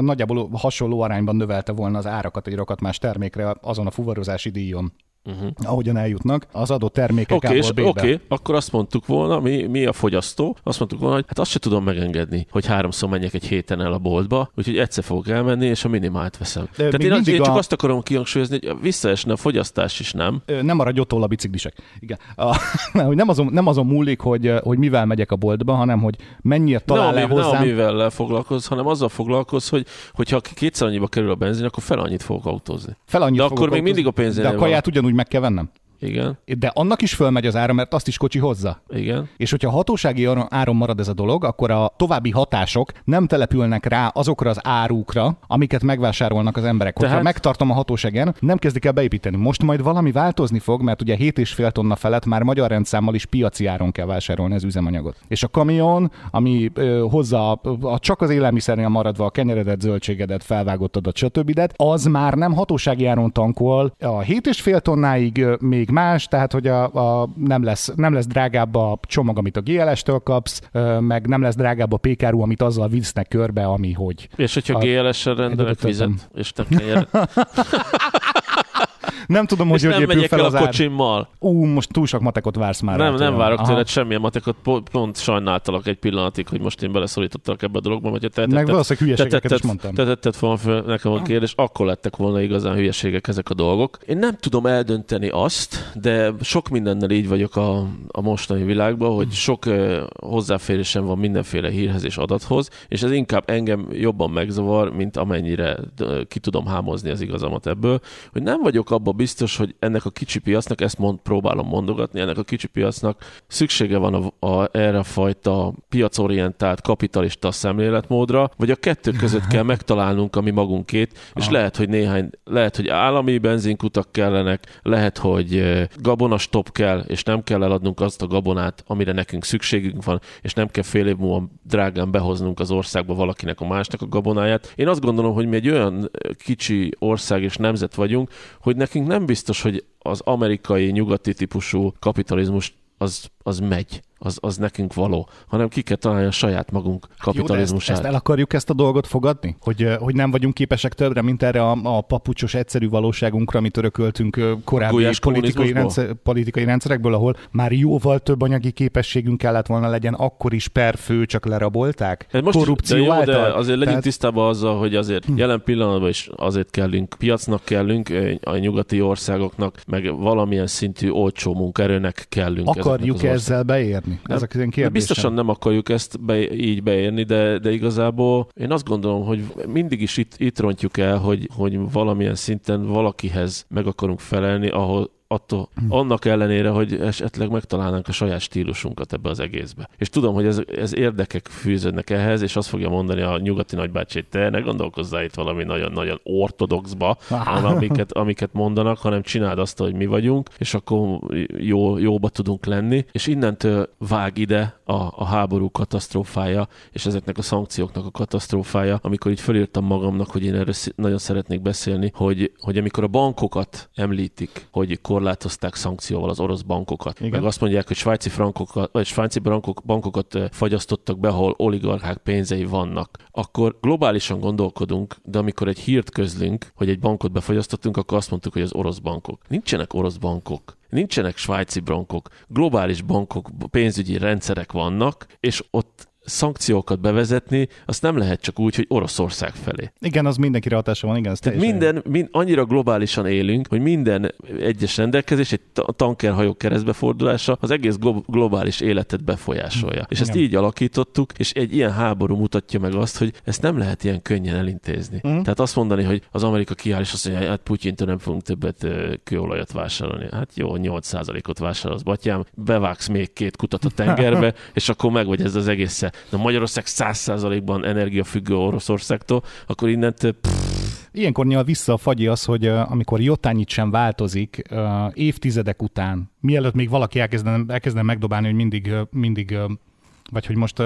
[SPEAKER 3] nagyjából hasonló arányban növelte volna az árakat egy rakat más termékre azon a fuvarozási díjon uh-huh. ahogyan eljutnak az adott termékek
[SPEAKER 2] okay, oké, okay, akkor azt mondtuk volna, mi, mi a fogyasztó, azt mondtuk volna, hogy hát azt se tudom megengedni, hogy háromszor menjek egy héten el a boltba, úgyhogy egyszer fogok elmenni, és a minimált veszem. De Tehát én, az, én csak a... azt akarom kihangsúlyozni, hogy visszaesne a fogyasztás is, nem?
[SPEAKER 3] Nem maradj ott a biciklisek. Igen. A, [LAUGHS] hogy nem, azon, nem azon múlik, hogy, hogy mivel megyek a boltba, hanem hogy mennyire talál
[SPEAKER 2] ne,
[SPEAKER 3] le hozzám.
[SPEAKER 2] Nem mivel foglalkoz, hanem azzal foglalkoz, hogy hogyha kétszer annyiba kerül a benzin, akkor fel annyit fogok autózni. Fel annyit de akkor autózni, még mindig a pénzén
[SPEAKER 3] De a kaját ugyanúgy meg kell vennem.
[SPEAKER 2] Igen.
[SPEAKER 3] De annak is fölmegy az ára, mert azt is kocsi hozza.
[SPEAKER 2] Igen.
[SPEAKER 3] És hogyha hatósági áron marad ez a dolog, akkor a további hatások nem települnek rá azokra az árukra, amiket megvásárolnak az emberek. Tehát... Hogyha megtartom a hatóságen, nem kezdik el beépíteni. Most majd valami változni fog, mert ugye 7,5 tonna felett már magyar rendszámmal is piaci áron kell vásárolni az üzemanyagot. És a kamion, ami ö, hozza a, a, csak az élelmiszernél maradva a kenyeredet, zöldségedet, felvágottadat, stb. az már nem hatósági áron tankol. A 7,5 tonnáig még még más, tehát hogy a, a nem, lesz, nem lesz drágább a csomag, amit a GLS-től kapsz, meg nem lesz drágább a pékáru, amit azzal visznek körbe, ami hogy.
[SPEAKER 2] És hogyha GLS-sel rendelek vizet, és nem kell [LAUGHS]
[SPEAKER 3] nem tudom, hogy hogy
[SPEAKER 2] épül fel
[SPEAKER 3] az
[SPEAKER 2] a kocsimmal.
[SPEAKER 3] Ú, most túl sok matekot vársz már.
[SPEAKER 2] Nem, nem várok Aha. tőled semmilyen matekot, pont sajnáltalak egy pillanatig, hogy most én beleszorítottak ebbe a dologba, hogy te
[SPEAKER 3] Meg valószínűleg hülyeségeket is mondtam.
[SPEAKER 2] Te tetted volna föl nekem a kérdés, akkor lettek volna igazán hülyeségek ezek a dolgok. Én nem tudom eldönteni azt, de sok mindennel így vagyok a, a mostani világban, hogy sok uh, hozzáférésem van mindenféle hírhez és adathoz, és ez inkább engem jobban megzavar, mint amennyire uh, ki tudom hámozni az igazamat ebből, hogy nem vagyok abban biztos, hogy ennek a kicsi piacnak, ezt mond, próbálom mondogatni, ennek a kicsi piacnak szüksége van a, a, erre a fajta piacorientált kapitalista szemléletmódra, vagy a kettő között kell [LAUGHS] megtalálnunk a mi magunkét, és Aha. lehet, hogy néhány, lehet, hogy állami benzinkutak kellenek, lehet, hogy gabonastop kell, és nem kell eladnunk azt a gabonát, amire nekünk szükségünk van, és nem kell fél év múlva drágán behoznunk az országba valakinek a másnak a gabonáját. Én azt gondolom, hogy mi egy olyan kicsi ország és nemzet vagyunk, hogy nekünk nem biztos, hogy az amerikai nyugati típusú kapitalizmus az, az megy az, az nekünk való, hanem ki kell találni a saját magunk kapitalizmusát. Jó,
[SPEAKER 3] ezt, ezt el akarjuk ezt a dolgot fogadni? Hogy, hogy nem vagyunk képesek többre, mint erre a, a papucsos egyszerű valóságunkra, amit örököltünk korábbi politikai, rendszer, politikai rendszerekből, ahol már jóval több anyagi képességünk kellett volna legyen, akkor is per fő csak lerabolták?
[SPEAKER 2] Hát most Korrupció de jó, által? de azért legyünk Tehát... tisztában azzal, hogy azért hm. jelen pillanatban is azért kellünk, piacnak kellünk, a nyugati országoknak, meg valamilyen szintű olcsó munkaerőnek kellünk.
[SPEAKER 3] Akarjuk ezzel beérni? Beérni? Ezek az kérdésem.
[SPEAKER 2] Biztosan nem akarjuk ezt be, így beérni, de, de igazából én azt gondolom, hogy mindig is itt, itt rontjuk el, hogy, hogy valamilyen szinten valakihez meg akarunk felelni, ahol, attól, annak ellenére, hogy esetleg megtalálnánk a saját stílusunkat ebbe az egészbe. És tudom, hogy ez, ez érdekek fűződnek ehhez, és azt fogja mondani a nyugati nagybácsi, hogy te ne gondolkozzál itt valami nagyon-nagyon ortodoxba, amiket, amiket mondanak, hanem csináld azt, hogy mi vagyunk, és akkor jó, jóba tudunk lenni, és innentől vág ide a, a háború katasztrófája, és ezeknek a szankcióknak a katasztrófája, amikor így fölírtam magamnak, hogy én erről nagyon szeretnék beszélni, hogy, hogy amikor a bankokat említik, hogy korlátozták szankcióval az orosz bankokat.
[SPEAKER 3] Igen.
[SPEAKER 2] Meg azt mondják, hogy svájci frankokat, vagy svájci bankok, bankokat fagyasztottak be, ahol oligarchák pénzei vannak. Akkor globálisan gondolkodunk, de amikor egy hírt közlünk, hogy egy bankot befagyasztottunk, akkor azt mondtuk, hogy az orosz bankok. Nincsenek orosz bankok. Nincsenek svájci bankok, globális bankok, pénzügyi rendszerek vannak, és ott szankciókat bevezetni, azt nem lehet csak úgy, hogy Oroszország felé.
[SPEAKER 3] Igen, az mindenkire hatása van, igen, ez
[SPEAKER 2] Tehát minden, mind, annyira globálisan élünk, hogy minden egyes rendelkezés, egy ta- tankerhajó keresztbefordulása az egész glo- globális életet befolyásolja. És ezt
[SPEAKER 3] Igen.
[SPEAKER 2] így alakítottuk, és egy ilyen háború mutatja meg azt, hogy ezt nem lehet ilyen könnyen elintézni.
[SPEAKER 3] Mhm.
[SPEAKER 2] Tehát azt mondani, hogy az Amerika kiáll, és azt mondja, hogy hát Putyintől nem fogunk többet kőolajat vásárolni. Hát jó, 8%-ot vásárolsz, batyám, bevágsz még két kutat a tengerbe, [LAUGHS] és akkor meg vagy ez az egész. De Magyarország 100%-ban energiafüggő Oroszországtól, akkor innentől
[SPEAKER 3] Ilyenkor nyilván vissza a fagyi az, hogy amikor Jotányit sem változik, évtizedek után, mielőtt még valaki elkezdene, elkezdene megdobálni, hogy mindig, mindig vagy hogy most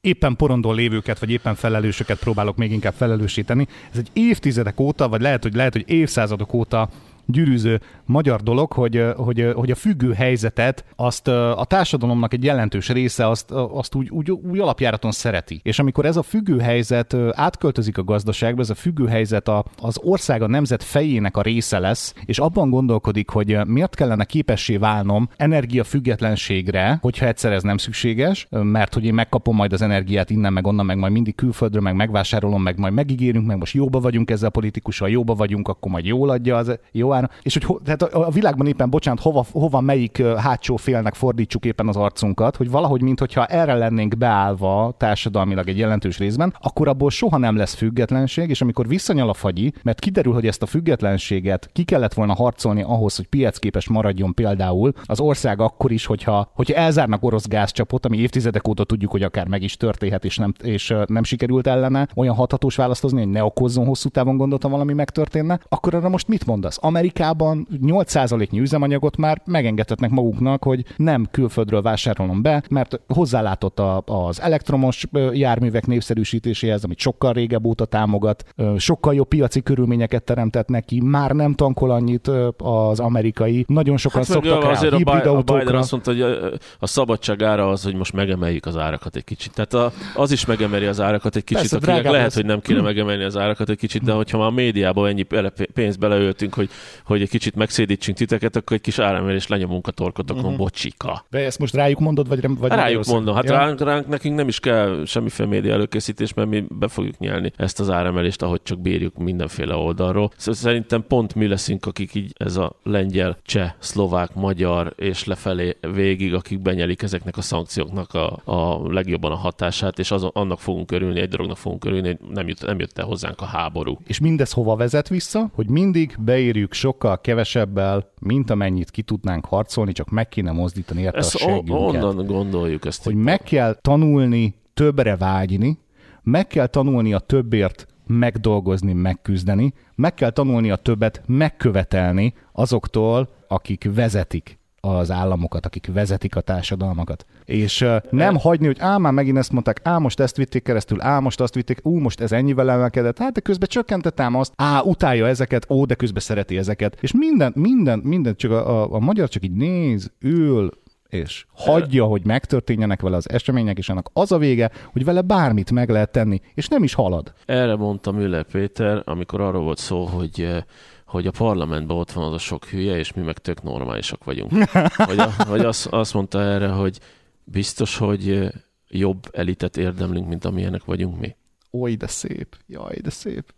[SPEAKER 3] éppen porondon lévőket, vagy éppen felelősöket próbálok még inkább felelősíteni. Ez egy évtizedek óta, vagy lehet, hogy lehet, hogy évszázadok óta gyűrűző magyar dolog, hogy, hogy, hogy a függő helyzetet azt a társadalomnak egy jelentős része azt, azt úgy, úgy, úgy alapjáraton szereti. És amikor ez a függő helyzet átköltözik a gazdaságba, ez a függő helyzet a, az ország a nemzet fejének a része lesz, és abban gondolkodik, hogy miért kellene képessé válnom energiafüggetlenségre, hogyha egyszer ez nem szükséges, mert hogy én megkapom majd az energiát innen, meg onnan, meg majd mindig külföldről, meg megvásárolom, meg majd megígérünk, meg most jóba vagyunk ezzel a politikussal, jóba vagyunk, akkor majd jól adja az jó ára. És hogy ho, tehát a, a világban éppen, bocsánat, hova, hova melyik hátsó félnek fordítsuk éppen az arcunkat, hogy valahogy, mintha erre lennénk beállva társadalmilag egy jelentős részben, akkor abból soha nem lesz függetlenség, és amikor visszanyal a fagyi, mert kiderül, hogy ezt a függetlenséget ki kellett volna harcolni ahhoz, hogy piacképes maradjon például az ország akkor is, hogyha, hogyha elzárnak orosz gázcsapot, ami évtizedek óta tudjuk, hogy akár meg is történhet, és nem, és nem sikerült ellene olyan hathatós választozni, hogy ne okozzon hosszú távon gondot, ha valami megtörténne, akkor arra most mit mondasz? Amerikában 8%-nyi üzemanyagot már megengedhetnek maguknak, hogy nem külföldről vásárolom be, mert hozzálátott a, az elektromos járművek népszerűsítéséhez, amit sokkal régebb óta támogat, sokkal jobb piaci körülményeket teremtett neki, már nem tankol annyit az amerikai, nagyon sokan
[SPEAKER 2] Hát
[SPEAKER 3] szoktak rá
[SPEAKER 2] azért a,
[SPEAKER 3] hibrid
[SPEAKER 2] a Biden azt mondta, hogy a, a szabadság ára az, hogy most megemeljük az árakat egy kicsit. Tehát a, az is megemeli az árakat egy kicsit,
[SPEAKER 3] Persze,
[SPEAKER 2] akinek lehet,
[SPEAKER 3] lesz.
[SPEAKER 2] hogy nem kéne megemelni az árakat egy kicsit, de hogyha már a médiába ennyi pénzt beleöltünk, hogy, hogy egy kicsit megszédítsünk titeket, akkor egy kis áremelés lenyomunk a torkotokon, uh-huh. bocsika.
[SPEAKER 3] De ezt most rájuk mondod, vagy, vagy
[SPEAKER 2] rájuk mondom, hát
[SPEAKER 3] Ja.
[SPEAKER 2] ránk, ránk nekünk nem is kell semmiféle média előkészítés, mert mi be fogjuk nyelni ezt az áremelést, ahogy csak bírjuk mindenféle oldalról. Szóval Szerintem pont mi leszünk, akik így ez a lengyel, cseh, szlovák, magyar és lefelé végig, akik benyelik ezeknek a szankcióknak a, a legjobban a hatását, és azon, annak fogunk örülni, egy dolognak fogunk örülni, hogy nem jött, nem jött el hozzánk a háború.
[SPEAKER 3] És mindez hova vezet vissza? Hogy mindig beérjük sokkal kevesebbel, mint amennyit ki tudnánk harcolni, csak meg kéne mozdítani érte a
[SPEAKER 2] Ezt o-
[SPEAKER 3] segünket.
[SPEAKER 2] onnan gondoljuk ezt.
[SPEAKER 3] Hogy meg kell tanulni többre vágyni, meg kell tanulni a többért megdolgozni, megküzdeni, meg kell tanulni a többet megkövetelni azoktól, akik vezetik az államokat, akik vezetik a társadalmakat. És nem hagyni, hogy á, már megint ezt mondták, á, most ezt vitték keresztül, á, most azt vitték, ú, most ez ennyivel emelkedett, hát de közben csökkentettem azt, á, utálja ezeket, ó, de közben szereti ezeket. És minden, minden, minden, csak a, a, a magyar csak így néz, ül, és hagyja, hogy megtörténjenek vele az események, és annak az a vége, hogy vele bármit meg lehet tenni, és nem is halad.
[SPEAKER 2] Erre mondta Müller Péter, amikor arról volt szó, hogy hogy a parlamentben ott van az a sok hülye, és mi meg tök normálisak vagyunk. [LAUGHS] Vagy, a, vagy azt, azt mondta erre, hogy biztos, hogy jobb elitet érdemlünk, mint amilyenek vagyunk mi.
[SPEAKER 3] Oly, de szép, jaj, de szép.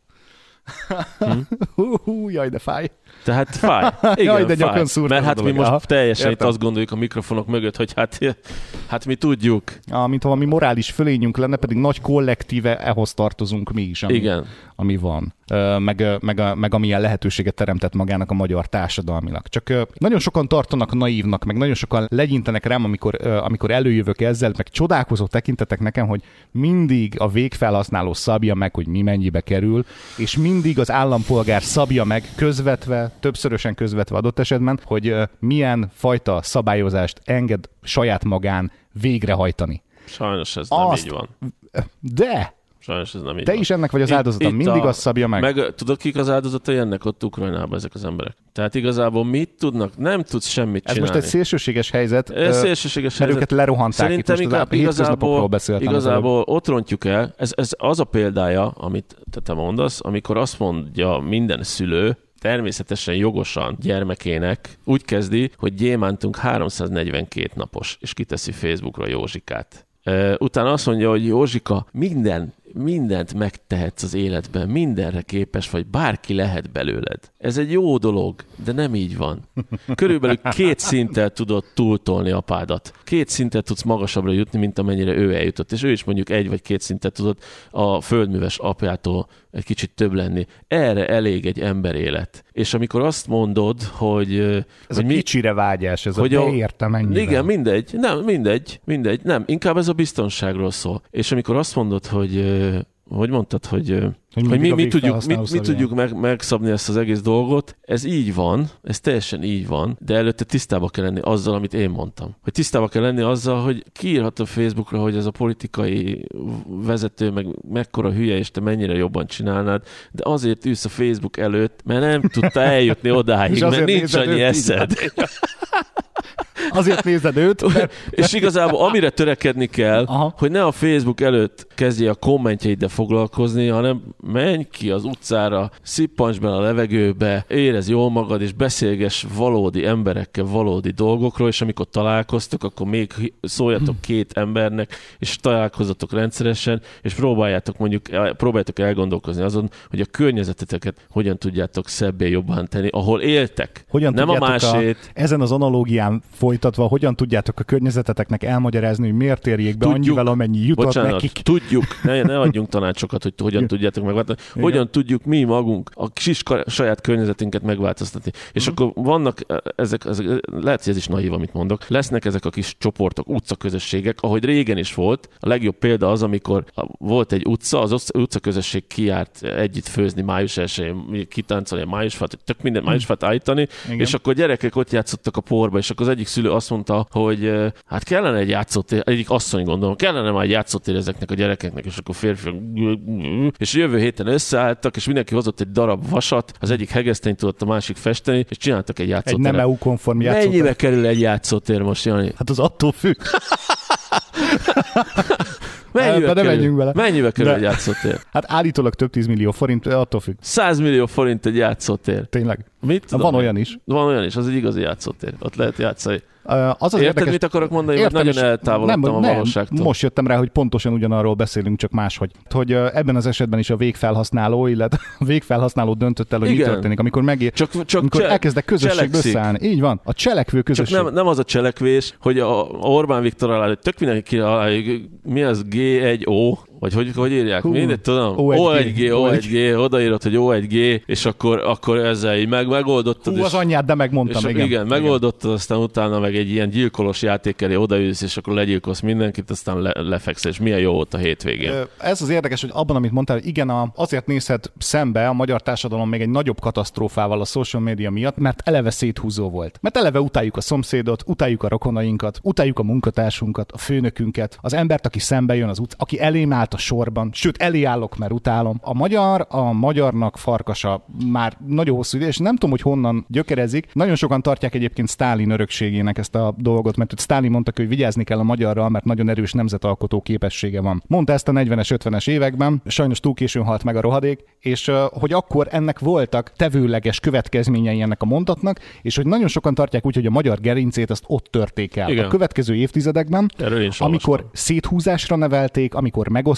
[SPEAKER 2] Hm? [LAUGHS]
[SPEAKER 3] Hú, hú, jaj, de fáj.
[SPEAKER 2] Tehát fáj. Igen, [LAUGHS]
[SPEAKER 3] Jaj, de
[SPEAKER 2] fáj. Mert hát mi most
[SPEAKER 3] Aha,
[SPEAKER 2] teljesen itt
[SPEAKER 3] értem.
[SPEAKER 2] azt gondoljuk a mikrofonok mögött, hogy hát, [LAUGHS] hát mi tudjuk.
[SPEAKER 3] Ah, mint valami morális fölényünk lenne, pedig nagy kollektíve ehhoz tartozunk mi is, ami,
[SPEAKER 2] Igen.
[SPEAKER 3] ami van. Meg, meg, a- meg amilyen lehetőséget teremtett magának a magyar társadalmilag. Csak nagyon sokan tartanak naívnak, meg nagyon sokan legyintenek rám, amikor, amikor előjövök ezzel, meg csodálkozó tekintetek nekem, hogy mindig a végfelhasználó szabja meg, hogy mi mennyibe kerül, és mindig az állampolgár szabja meg közvetve, többszörösen közvetve adott esetben, hogy milyen fajta szabályozást enged saját magán végrehajtani.
[SPEAKER 2] Sajnos ez nem
[SPEAKER 3] Azt-
[SPEAKER 2] így van.
[SPEAKER 3] De
[SPEAKER 2] Sajnos ez nem így
[SPEAKER 3] Te
[SPEAKER 2] van.
[SPEAKER 3] is ennek vagy az
[SPEAKER 2] Itt-
[SPEAKER 3] áldozata,
[SPEAKER 2] itt
[SPEAKER 3] mindig
[SPEAKER 2] a-
[SPEAKER 3] azt szabja meg.
[SPEAKER 2] Meg tudod, kik az áldozatai ennek ott Ukrajnában ezek az emberek? Tehát igazából mit tudnak? Nem tudsz semmit
[SPEAKER 3] Ez
[SPEAKER 2] csinálni.
[SPEAKER 3] most egy szélsőséges helyzet.
[SPEAKER 2] Ez szélsőséges helyzet.
[SPEAKER 3] őket lerohanták itt
[SPEAKER 2] Szerintem
[SPEAKER 3] most, a hétköznapokról
[SPEAKER 2] igazából, igazából ott rontjuk el, ez, ez az a példája, amit te, te mondasz, amikor azt mondja minden szülő, természetesen jogosan gyermekének úgy kezdi, hogy gyémántunk 342 napos, és kiteszi Facebookra Józsikát. Utána azt mondja, hogy Józsika, minden, mindent megtehetsz az életben, mindenre képes vagy, bárki lehet belőled. Ez egy jó dolog, de nem így van. Körülbelül két szinttel tudod túltolni apádat. Két szinten tudsz magasabbra jutni, mint amennyire ő eljutott. És ő is mondjuk egy vagy két szintet tudott a földműves apjától egy kicsit több lenni. Erre elég egy ember élet. És amikor azt mondod, hogy,
[SPEAKER 3] Ez
[SPEAKER 2] hogy
[SPEAKER 3] a kicsire vágyás, ez
[SPEAKER 2] hogy
[SPEAKER 3] a beértem ennyivel.
[SPEAKER 2] igen, mindegy, nem, mindegy, mindegy, nem, inkább ez a biztonságról szól. És amikor azt mondod, hogy hogy mondtad, hogy, hogy,
[SPEAKER 3] mindig
[SPEAKER 2] mi, mi, tudjuk, mi, mi tudjuk meg, megszabni ezt az egész dolgot, ez így van, ez teljesen így van, de előtte tisztába kell lenni azzal, amit én mondtam. Hogy tisztába kell lenni azzal, hogy kiírhat a Facebookra, hogy ez a politikai vezető meg mekkora hülye, és te mennyire jobban csinálnád, de azért ülsz a Facebook előtt, mert nem tudta eljutni odáig, mert nincs annyi eszed. [LAUGHS]
[SPEAKER 3] Azért nézed őt, [LAUGHS] mert
[SPEAKER 2] És igazából amire törekedni kell.
[SPEAKER 3] Aha.
[SPEAKER 2] hogy ne a Facebook előtt kezdje a kommentjeiddel foglalkozni, hanem menj ki az utcára, szippancs bele a levegőbe, érez jól magad, és beszélges valódi emberekkel valódi dolgokról, és amikor találkoztok, akkor még szóljatok két embernek, és találkozzatok rendszeresen, és próbáljátok mondjuk, próbáljátok elgondolkozni azon, hogy a környezeteteket hogyan tudjátok szebbé jobban tenni, ahol éltek.
[SPEAKER 3] hogyan
[SPEAKER 2] Nem a másét.
[SPEAKER 3] ezen az analógián folytatva, hogyan tudjátok a környezeteteknek elmagyarázni, hogy miért érjék be
[SPEAKER 2] Tudjuk.
[SPEAKER 3] annyival, amennyi jutott
[SPEAKER 2] Bocsánat,
[SPEAKER 3] nekik.
[SPEAKER 2] tudjuk, ne, ne adjunk tanácsokat, hogy hogyan tudjátok megváltoztatni, hogyan tudjuk mi magunk a kis saját környezetünket megváltoztatni. És
[SPEAKER 3] Mhm.
[SPEAKER 2] akkor vannak eh, ezek, ezek, lehet, hogy ez is naív, amit mondok, lesznek ezek a kis csoportok, utcaközösségek, ahogy régen is volt. A legjobb példa az, amikor volt egy utca, az utca- utcaközösség kiárt együtt főzni május 1 kitáncolni a májusfát, tök minden májusfát állítani,
[SPEAKER 3] Mhm. Igen.
[SPEAKER 2] és akkor gyerekek ott játszottak a porba, és akkor az egyik szülő azt mondta, hogy eh, hát kellene egy játszótér, egyik asszony gondolom, kellene már egy játszótér ezeknek a gyerekeknek, és akkor férfiak, és jövő héten összeálltak, és mindenki hozott egy darab vasat, az egyik hegesztényt tudott a másik festeni, és csináltak egy
[SPEAKER 3] Egy
[SPEAKER 2] játszóteret.
[SPEAKER 3] nem EU-konform játszótér.
[SPEAKER 2] Mennyibe kerül egy játszótér most, Jani?
[SPEAKER 3] Hát az attól függ. [LAUGHS]
[SPEAKER 2] Mennyibe
[SPEAKER 3] ne
[SPEAKER 2] kerül?
[SPEAKER 3] menjünk bele.
[SPEAKER 2] Mennyibe kerül
[SPEAKER 3] De-
[SPEAKER 2] egy játszótér? [LAUGHS]
[SPEAKER 3] Hát állítólag több tízmillió forint, attól függ.
[SPEAKER 2] 100 millió forint egy játszótér.
[SPEAKER 3] Tényleg.
[SPEAKER 2] Mit tudom
[SPEAKER 3] Van olyan is.
[SPEAKER 2] Van olyan is, az egy igazi játszótér. Ott lehet játszani.
[SPEAKER 3] Az az
[SPEAKER 2] Érted,
[SPEAKER 3] érdekes,
[SPEAKER 2] mit akarok mondani?
[SPEAKER 3] Értem,
[SPEAKER 2] nagyon eltávolodtam a
[SPEAKER 3] nem,
[SPEAKER 2] valóságtól.
[SPEAKER 3] Most jöttem rá, hogy pontosan ugyanarról beszélünk, csak máshogy. Hogy ebben az esetben is a végfelhasználó, illetve [LAUGHS] a végfelhasználó döntött el, hogy mi
[SPEAKER 2] Igen.
[SPEAKER 3] történik, amikor megér,
[SPEAKER 2] Csak, csak
[SPEAKER 3] amikor
[SPEAKER 2] cse-
[SPEAKER 3] elkezdek
[SPEAKER 2] cselekszik.
[SPEAKER 3] összeállni. Így van, a cselekvő
[SPEAKER 2] Csak
[SPEAKER 3] közösség.
[SPEAKER 2] nem, nem az a cselekvés, hogy a, a Orbán Viktor alá, tök mindenki alá, mi az G1O, vagy hogy, hogy írják?
[SPEAKER 3] Hú,
[SPEAKER 2] Mindegy, tudom.
[SPEAKER 3] O1G,
[SPEAKER 2] O1G, O1G, odaírod, hogy O1G, és akkor, akkor ezzel így meg, megoldottad.
[SPEAKER 3] Hú,
[SPEAKER 2] és,
[SPEAKER 3] az anyját, de megmondtam,
[SPEAKER 2] és,
[SPEAKER 3] igen.
[SPEAKER 2] igen, megoldottad, aztán utána meg egy ilyen gyilkolos játék elé odaülsz, és akkor legyilkolsz mindenkit, aztán le, lefeksz, és milyen jó volt a hétvégén.
[SPEAKER 3] Ez az érdekes, hogy abban, amit mondtál, igen, azért nézhet szembe a magyar társadalom még egy nagyobb katasztrófával a social media miatt, mert eleve széthúzó volt. Mert eleve utáljuk a szomszédot, utáljuk a rokonainkat, utáljuk a munkatársunkat, a főnökünket, az embert, aki szembe jön az utc, aki elém állt a sorban, sőt, elé állok, mert utálom. A magyar, a magyarnak farkasa már nagyon hosszú ide, és nem tudom, hogy honnan gyökerezik. Nagyon sokan tartják egyébként Stálin örökségének ezt a dolgot, mert Stálin mondta, hogy vigyázni kell a magyarral, mert nagyon erős nemzetalkotó képessége van. Mondta ezt a 40-es, 50-es években, sajnos túl későn halt meg a rohadék, és hogy akkor ennek voltak tevőleges következményei ennek a mondatnak, és hogy nagyon sokan tartják úgy, hogy a magyar gerincét azt ott törték el.
[SPEAKER 2] Igen.
[SPEAKER 3] A következő évtizedekben, amikor széthúzásra nevelték, amikor megosztották,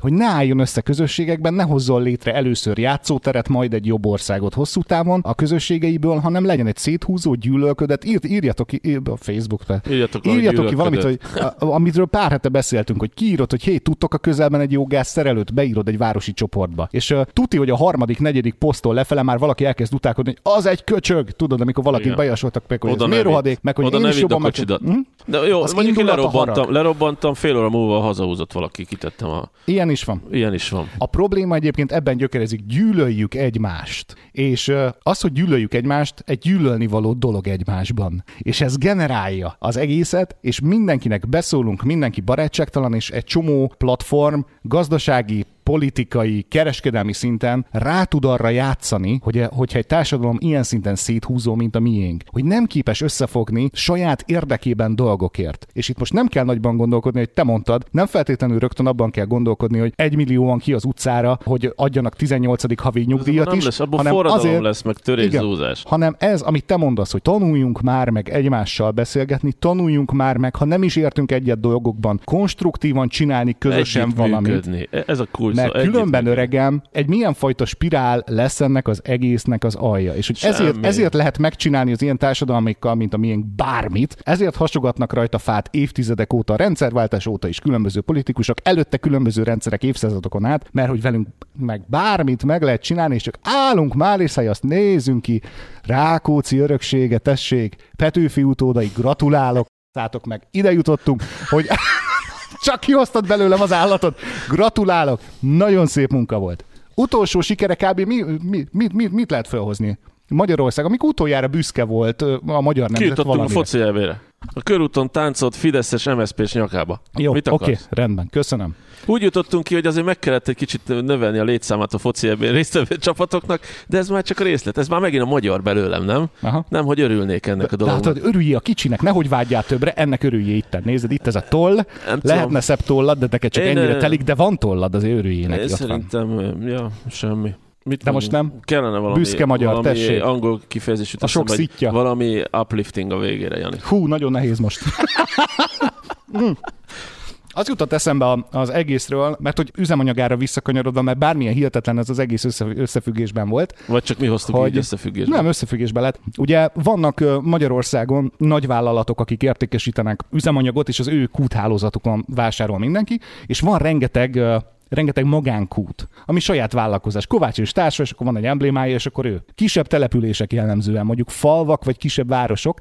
[SPEAKER 3] hogy ne álljon össze közösségekben, ne hozzon létre először játszóteret, majd egy jobb országot hosszú távon a közösségeiből, hanem legyen egy széthúzó gyűlölködet. Ír, írjatok ki ír, a Facebookra.
[SPEAKER 2] Írjatok
[SPEAKER 3] írjatok ki valamit, hogy, a, pár hete beszéltünk, hogy kiírod, hogy hé, tudtok a közelben egy jó gázszerelőt, beírod egy városi csoportba. És uh, tuti, hogy a harmadik, negyedik posztól lefele már valaki elkezd utálkodni, hogy az egy köcsög, tudod, amikor valakit bejasoltak meg, hogy
[SPEAKER 2] Oda
[SPEAKER 3] ez miért rohadék, meg hogy
[SPEAKER 2] Oda
[SPEAKER 3] én is jobban meg... Hm?
[SPEAKER 2] De jó,
[SPEAKER 3] Az
[SPEAKER 2] mondjuk én lerobbantam, lerobbantam, fél óra múlva hazahúzott valaki, kitettem a...
[SPEAKER 3] Ilyen is van.
[SPEAKER 2] Ilyen is van.
[SPEAKER 3] A probléma egyébként ebben gyökerezik, gyűlöljük egymást. És az, hogy gyűlöljük egymást, egy gyűlölni való dolog egymásban. És ez generálja az egészet, és mindenkinek beszólunk, mindenki barátságtalan, és egy csomó platform, gazdasági, politikai, kereskedelmi szinten rá tud arra játszani, hogy hogyha egy társadalom ilyen szinten széthúzó, mint a miénk, hogy nem képes összefogni saját érdekében dolgokért. És itt most nem kell nagyban gondolkodni, hogy te mondtad, nem feltétlenül rögtön abban kell gondolkodni, hogy egy millióan ki az utcára, hogy adjanak 18. havi nyugdíjat
[SPEAKER 2] nem
[SPEAKER 3] is,
[SPEAKER 2] lesz, abból
[SPEAKER 3] hanem azért,
[SPEAKER 2] lesz, meg törészúzás.
[SPEAKER 3] hanem ez, amit te mondasz, hogy tanuljunk már meg egymással beszélgetni, tanuljunk már meg, ha nem is értünk egyet dolgokban, konstruktívan csinálni közösen
[SPEAKER 2] Együtt
[SPEAKER 3] valamit.
[SPEAKER 2] működni. E- Ez a kulcs.
[SPEAKER 3] Mert
[SPEAKER 2] szó, együtt
[SPEAKER 3] különben
[SPEAKER 2] működni.
[SPEAKER 3] öregem, egy milyen fajta spirál lesz ennek az egésznek az alja. És hogy ezért,
[SPEAKER 2] Semmi.
[SPEAKER 3] ezért lehet megcsinálni az ilyen társadalmikkal, mint a miénk bármit, ezért hasogatnak rajta fát évtizedek óta, a rendszerváltás óta is különböző politikusok, előtte különböző rendszerek évszázadokon át, mert hogy velünk meg bármit meg lehet csinálni, és csak állunk már, és azt nézzünk ki. Rákóczi öröksége, tessék, Petőfi utódai, gratulálok, szátok meg, ide jutottunk, hogy csak kihoztad belőlem az állatot. Gratulálok, nagyon szép munka volt. Utolsó sikere kb. Mi, mi, mit, mit lehet felhozni? Magyarország, amikor utoljára büszke volt a magyar nemzet
[SPEAKER 2] Kijutottunk a foci elvére. A körúton táncolt Fideszes MSZP-s nyakába.
[SPEAKER 3] Jó,
[SPEAKER 2] Mit
[SPEAKER 3] oké, rendben, köszönöm.
[SPEAKER 2] Úgy jutottunk ki, hogy azért meg kellett egy kicsit növelni a létszámát a foci ebben résztvevő csapatoknak, de ez már csak a részlet. Ez már megint a magyar belőlem, nem?
[SPEAKER 3] Aha.
[SPEAKER 2] Nem, hogy örülnék ennek a dolognak.
[SPEAKER 3] Látod, örüljé a kicsinek, nehogy vágyjál többre, ennek örüljé itt. Nézd, itt ez a toll,
[SPEAKER 2] tudom.
[SPEAKER 3] lehetne szebb tollad, de neked csak
[SPEAKER 2] Én,
[SPEAKER 3] ennyire telik, de van tollad, azért örüljé neki.
[SPEAKER 2] Én
[SPEAKER 3] van.
[SPEAKER 2] szerintem, ja, semmi. Mit
[SPEAKER 3] De most nem?
[SPEAKER 2] Kellene valami,
[SPEAKER 3] Büszke magyar,
[SPEAKER 2] valami
[SPEAKER 3] tessék.
[SPEAKER 2] angol kifejezés jut
[SPEAKER 3] A sok szitja.
[SPEAKER 2] Valami uplifting a végére, Jani.
[SPEAKER 3] Hú, nagyon nehéz most. [LAUGHS] Mm. Az jutott eszembe az egészről, mert hogy üzemanyagára visszakanyarodva, mert bármilyen hihetetlen ez az egész össze- összefüggésben volt,
[SPEAKER 2] Vagy csak mi hoztuk
[SPEAKER 3] Hogy-
[SPEAKER 2] így összefüggésbe.
[SPEAKER 3] Nem, összefüggésbe lett. Ugye vannak Magyarországon nagy vállalatok, akik értékesítenek üzemanyagot, és az ő kúthálózatukon vásárol mindenki, és van rengeteg rengeteg magánkút, ami saját vállalkozás. Kovács és társa, és akkor van egy emblémája, és akkor ő. Kisebb települések jellemzően, mondjuk falvak vagy kisebb városok.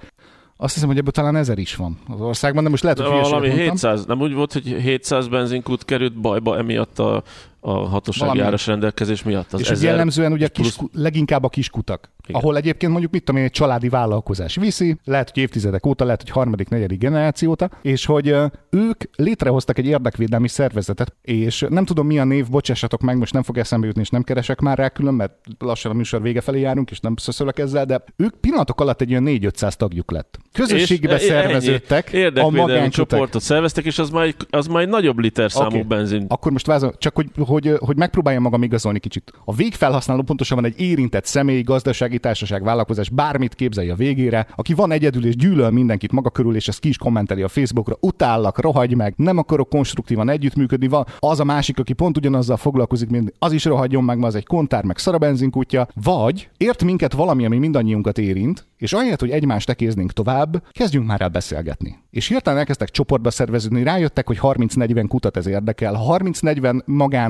[SPEAKER 3] Azt hiszem, hogy ebből talán ezer is van az országban, de most lehet,
[SPEAKER 2] De
[SPEAKER 3] hogy hülyeséget
[SPEAKER 2] valami
[SPEAKER 3] mondtam.
[SPEAKER 2] 700, nem úgy volt, hogy 700 benzinkút került bajba emiatt a, a hatósági
[SPEAKER 3] Valami.
[SPEAKER 2] áras rendelkezés miatt. Az
[SPEAKER 3] és ez jellemzően ugye
[SPEAKER 2] plusz-
[SPEAKER 3] kis, leginkább a kiskutak,
[SPEAKER 2] Igen.
[SPEAKER 3] ahol egyébként mondjuk mit tudom én, egy családi vállalkozás viszi, lehet, hogy évtizedek óta, lehet, hogy harmadik, negyedik generáció óta, és hogy ők létrehoztak egy érdekvédelmi szervezetet, és nem tudom mi a név, bocsássatok meg, most nem fog eszembe jutni, és nem keresek már rá külön, mert lassan a műsor vége felé járunk, és nem szöszölök ezzel, de ők pillanatok alatt egy olyan 4-500 tagjuk lett. Közösségbe
[SPEAKER 2] És e-
[SPEAKER 3] szerveződtek
[SPEAKER 2] ennyi.
[SPEAKER 3] a
[SPEAKER 2] Érdekvédelmi
[SPEAKER 3] magánkutak.
[SPEAKER 2] csoportot szerveztek, és az már egy, az már egy nagyobb liter számú
[SPEAKER 3] Oké.
[SPEAKER 2] benzin.
[SPEAKER 3] Akkor most vázol, csak hogy, hogy, hogy megpróbáljam magam igazolni kicsit. A végfelhasználó pontosabban egy érintett személy, gazdasági társaság, vállalkozás, bármit képzelje a végére, aki van egyedül és gyűlöl mindenkit maga körül, és ezt ki is kommenteli a Facebookra, utállak, rohagy meg, nem akarok konstruktívan együttműködni, van az a másik, aki pont ugyanazzal foglalkozik, mint az is rohadjon meg, ma az egy kontár, meg szarabenzinkutya, vagy ért minket valami, ami mindannyiunkat érint, és ahelyett, hogy egymást tekéznénk tovább, kezdjünk már el beszélgetni. És hirtelen elkezdtek csoportba szerveződni, rájöttek, hogy 30-40 kutat ez érdekel. Ha 30-40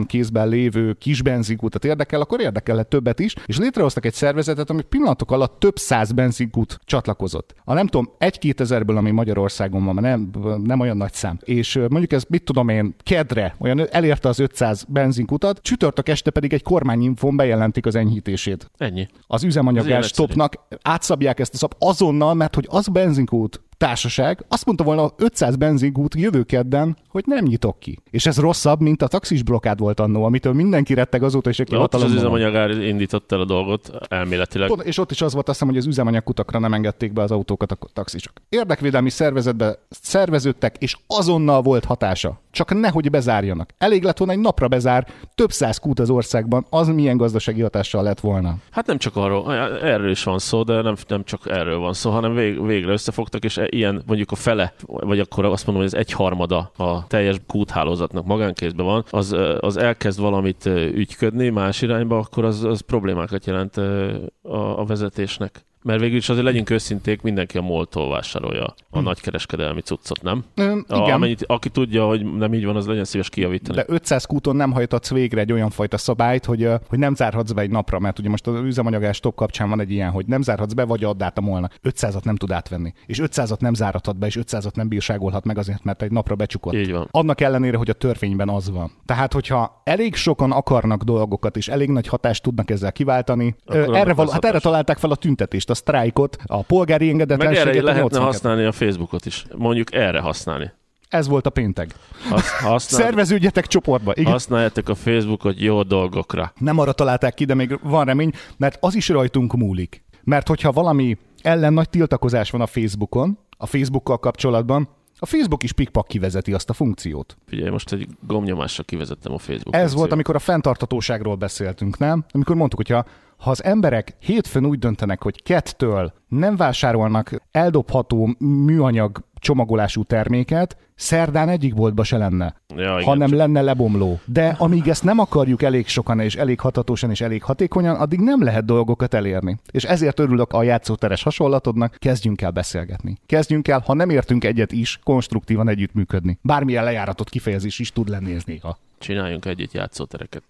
[SPEAKER 3] magánkézben lévő kis benzinkutat érdekel, akkor érdekelhet többet is, és létrehoztak egy szervezetet, ami pillanatok alatt több száz benzinkút csatlakozott. A nem tudom, egy-két ezerből, ami Magyarországon van, nem, nem olyan nagy szám. És mondjuk ez, mit tudom én, kedre, olyan elérte az 500 benzinkutat, csütörtök este pedig egy kormányinfón bejelentik az enyhítését
[SPEAKER 2] Ennyi.
[SPEAKER 3] az üzemanyagás stopnak, átszabják ezt a szab azonnal, mert hogy az benzinkút társaság azt mondta volna 500 benzinkút jövő kedden, hogy nem nyitok ki. És ez rosszabb, mint a taxis blokkád volt annó, amitől mindenki retteg azóta, és aki
[SPEAKER 2] ott az üzemanyagár indított el a dolgot, elméletileg.
[SPEAKER 3] Pont- És ott is az volt, azt hiszem, hogy az üzemanyagkutakra nem engedték be az autókat a taxisok. Érdekvédelmi szervezetbe szerveződtek, és azonnal volt hatása. Csak nehogy bezárjanak. Elég lett volna egy napra bezár, több száz kút az országban, az milyen gazdasági hatással lett volna.
[SPEAKER 2] Hát nem csak arról, erről is van szó, de nem, nem csak erről van szó, hanem vég, végre összefogtak, és ilyen mondjuk a fele, vagy akkor azt mondom, hogy ez egyharmada a teljes kúthálózatnak magánkézben van, az, az elkezd valamit ügyködni más irányba, akkor az, az problémákat jelent a, a vezetésnek. Mert végül is azért legyünk őszinték, mindenki a moltól vásárolja a nagykereskedelmi cuccot, nem?
[SPEAKER 3] Ö,
[SPEAKER 2] A,
[SPEAKER 3] Hm. igen.
[SPEAKER 2] amennyit, aki tudja, hogy nem így van, az legyen szíves kijavítani.
[SPEAKER 3] De 500 kúton nem hajtatsz végre egy olyan fajta szabályt, hogy, hogy nem zárhatsz be egy napra, mert ugye most az üzemanyagás top kapcsán van egy ilyen, hogy nem zárhatsz be, vagy add át a molna. 500-at nem tud átvenni. És 500-at nem zárhatod be, és 500-at nem bírságolhat meg azért, mert egy napra becsukott.
[SPEAKER 2] Így van.
[SPEAKER 3] Annak ellenére, hogy a törvényben az van. Tehát, hogyha elég sokan akarnak dolgokat, és elég nagy hatást tudnak ezzel kiváltani,
[SPEAKER 2] Akkor
[SPEAKER 3] erre,
[SPEAKER 2] lesz
[SPEAKER 3] val- hát erre találták fel a tüntetést, a sztrájkot, a polgári
[SPEAKER 2] Meg erre
[SPEAKER 3] engedetlenséget.
[SPEAKER 2] lehetne
[SPEAKER 3] 82.
[SPEAKER 2] használni a Facebookot is. Mondjuk erre használni.
[SPEAKER 3] Ez volt a péntek.
[SPEAKER 2] Hasz, használ,
[SPEAKER 3] Szerveződjetek csoportba. Igen.
[SPEAKER 2] használjátok a Facebookot jó dolgokra.
[SPEAKER 3] Nem arra találták ki, de még van remény, mert az is rajtunk múlik. Mert hogyha valami ellen nagy tiltakozás van a Facebookon, a Facebookkal kapcsolatban, a Facebook is pikpak kivezeti azt a funkciót.
[SPEAKER 2] Figyelj, most egy gomnyomásra kivezettem a Facebook
[SPEAKER 3] Ez
[SPEAKER 2] funkciót.
[SPEAKER 3] volt, amikor a fenntartatóságról beszéltünk, nem? Amikor mondtuk, hogyha ha az emberek hétfőn úgy döntenek, hogy kettől nem vásárolnak eldobható műanyag csomagolású terméket, szerdán egyik boltba se lenne,
[SPEAKER 2] Ja, igen,
[SPEAKER 3] hanem
[SPEAKER 2] csak-
[SPEAKER 3] lenne lebomló. De amíg ezt nem akarjuk elég sokan és elég hatatosan és elég hatékonyan, addig nem lehet dolgokat elérni. És ezért örülök a játszóteres hasonlatodnak, kezdjünk el beszélgetni. Kezdjünk el, ha nem értünk egyet is, konstruktívan együttműködni. Bármilyen lejáratott kifejezés is tud lenni ez néha.
[SPEAKER 2] Csináljunk együtt játszótereket.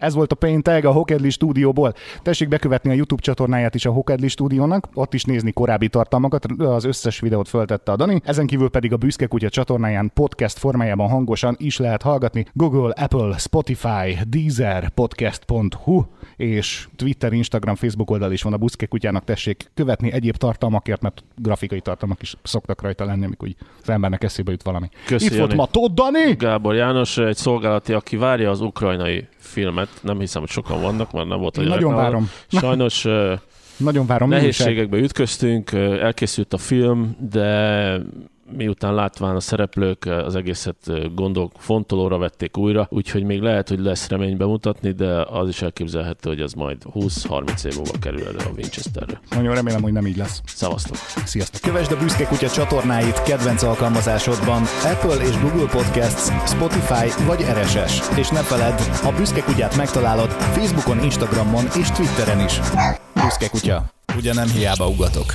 [SPEAKER 3] Ez volt a péntek a Hokedli stúdióból. Tessék bekövetni a YouTube csatornáját is a Hokedli stúdiónak, ott is nézni korábbi tartalmakat, az összes videót föltette a Dani. Ezen kívül pedig a Büszke Kutya csatornáján podcast formájában hangosan is lehet hallgatni. Google, Apple, Spotify, Deezer, podcast.hu és Twitter, Instagram, Facebook oldal is van a Büszke Kutyának. Tessék követni egyéb tartalmakért, mert grafikai tartalmak is szoktak rajta lenni, amikor úgy az embernek eszébe jut valami.
[SPEAKER 2] Köszi,
[SPEAKER 3] Itt volt
[SPEAKER 2] Jani.
[SPEAKER 3] ma Tóth Dani!
[SPEAKER 2] Gábor János, egy szolgálati, aki várja az ukrajnai filmet. Nem hiszem, hogy sokan vannak, mert nem volt a [LAUGHS] [LAUGHS]
[SPEAKER 3] Nagyon várom.
[SPEAKER 2] Sajnos
[SPEAKER 3] Nagyon várom.
[SPEAKER 2] nehézségekbe ütköztünk, elkészült a film, de miután látván a szereplők ö, az egészet ö, gondol, fontolóra vették újra, úgyhogy még lehet, hogy lesz remény bemutatni, de az is elképzelhető, hogy ez majd 20-30 év múlva kerül elő a Winchesterre.
[SPEAKER 3] Nagyon remélem, hogy nem így lesz.
[SPEAKER 2] Szevasztok!
[SPEAKER 3] Sziasztok!
[SPEAKER 1] Kövesd a Büszke Kutya csatornáit kedvenc alkalmazásodban Apple és Google Podcasts, Spotify vagy RSS. És ne feledd, a Büszke Kutyát megtalálod Facebookon, Instagramon és Twitteren is. Büszke Kutya. Ugye nem hiába ugatok.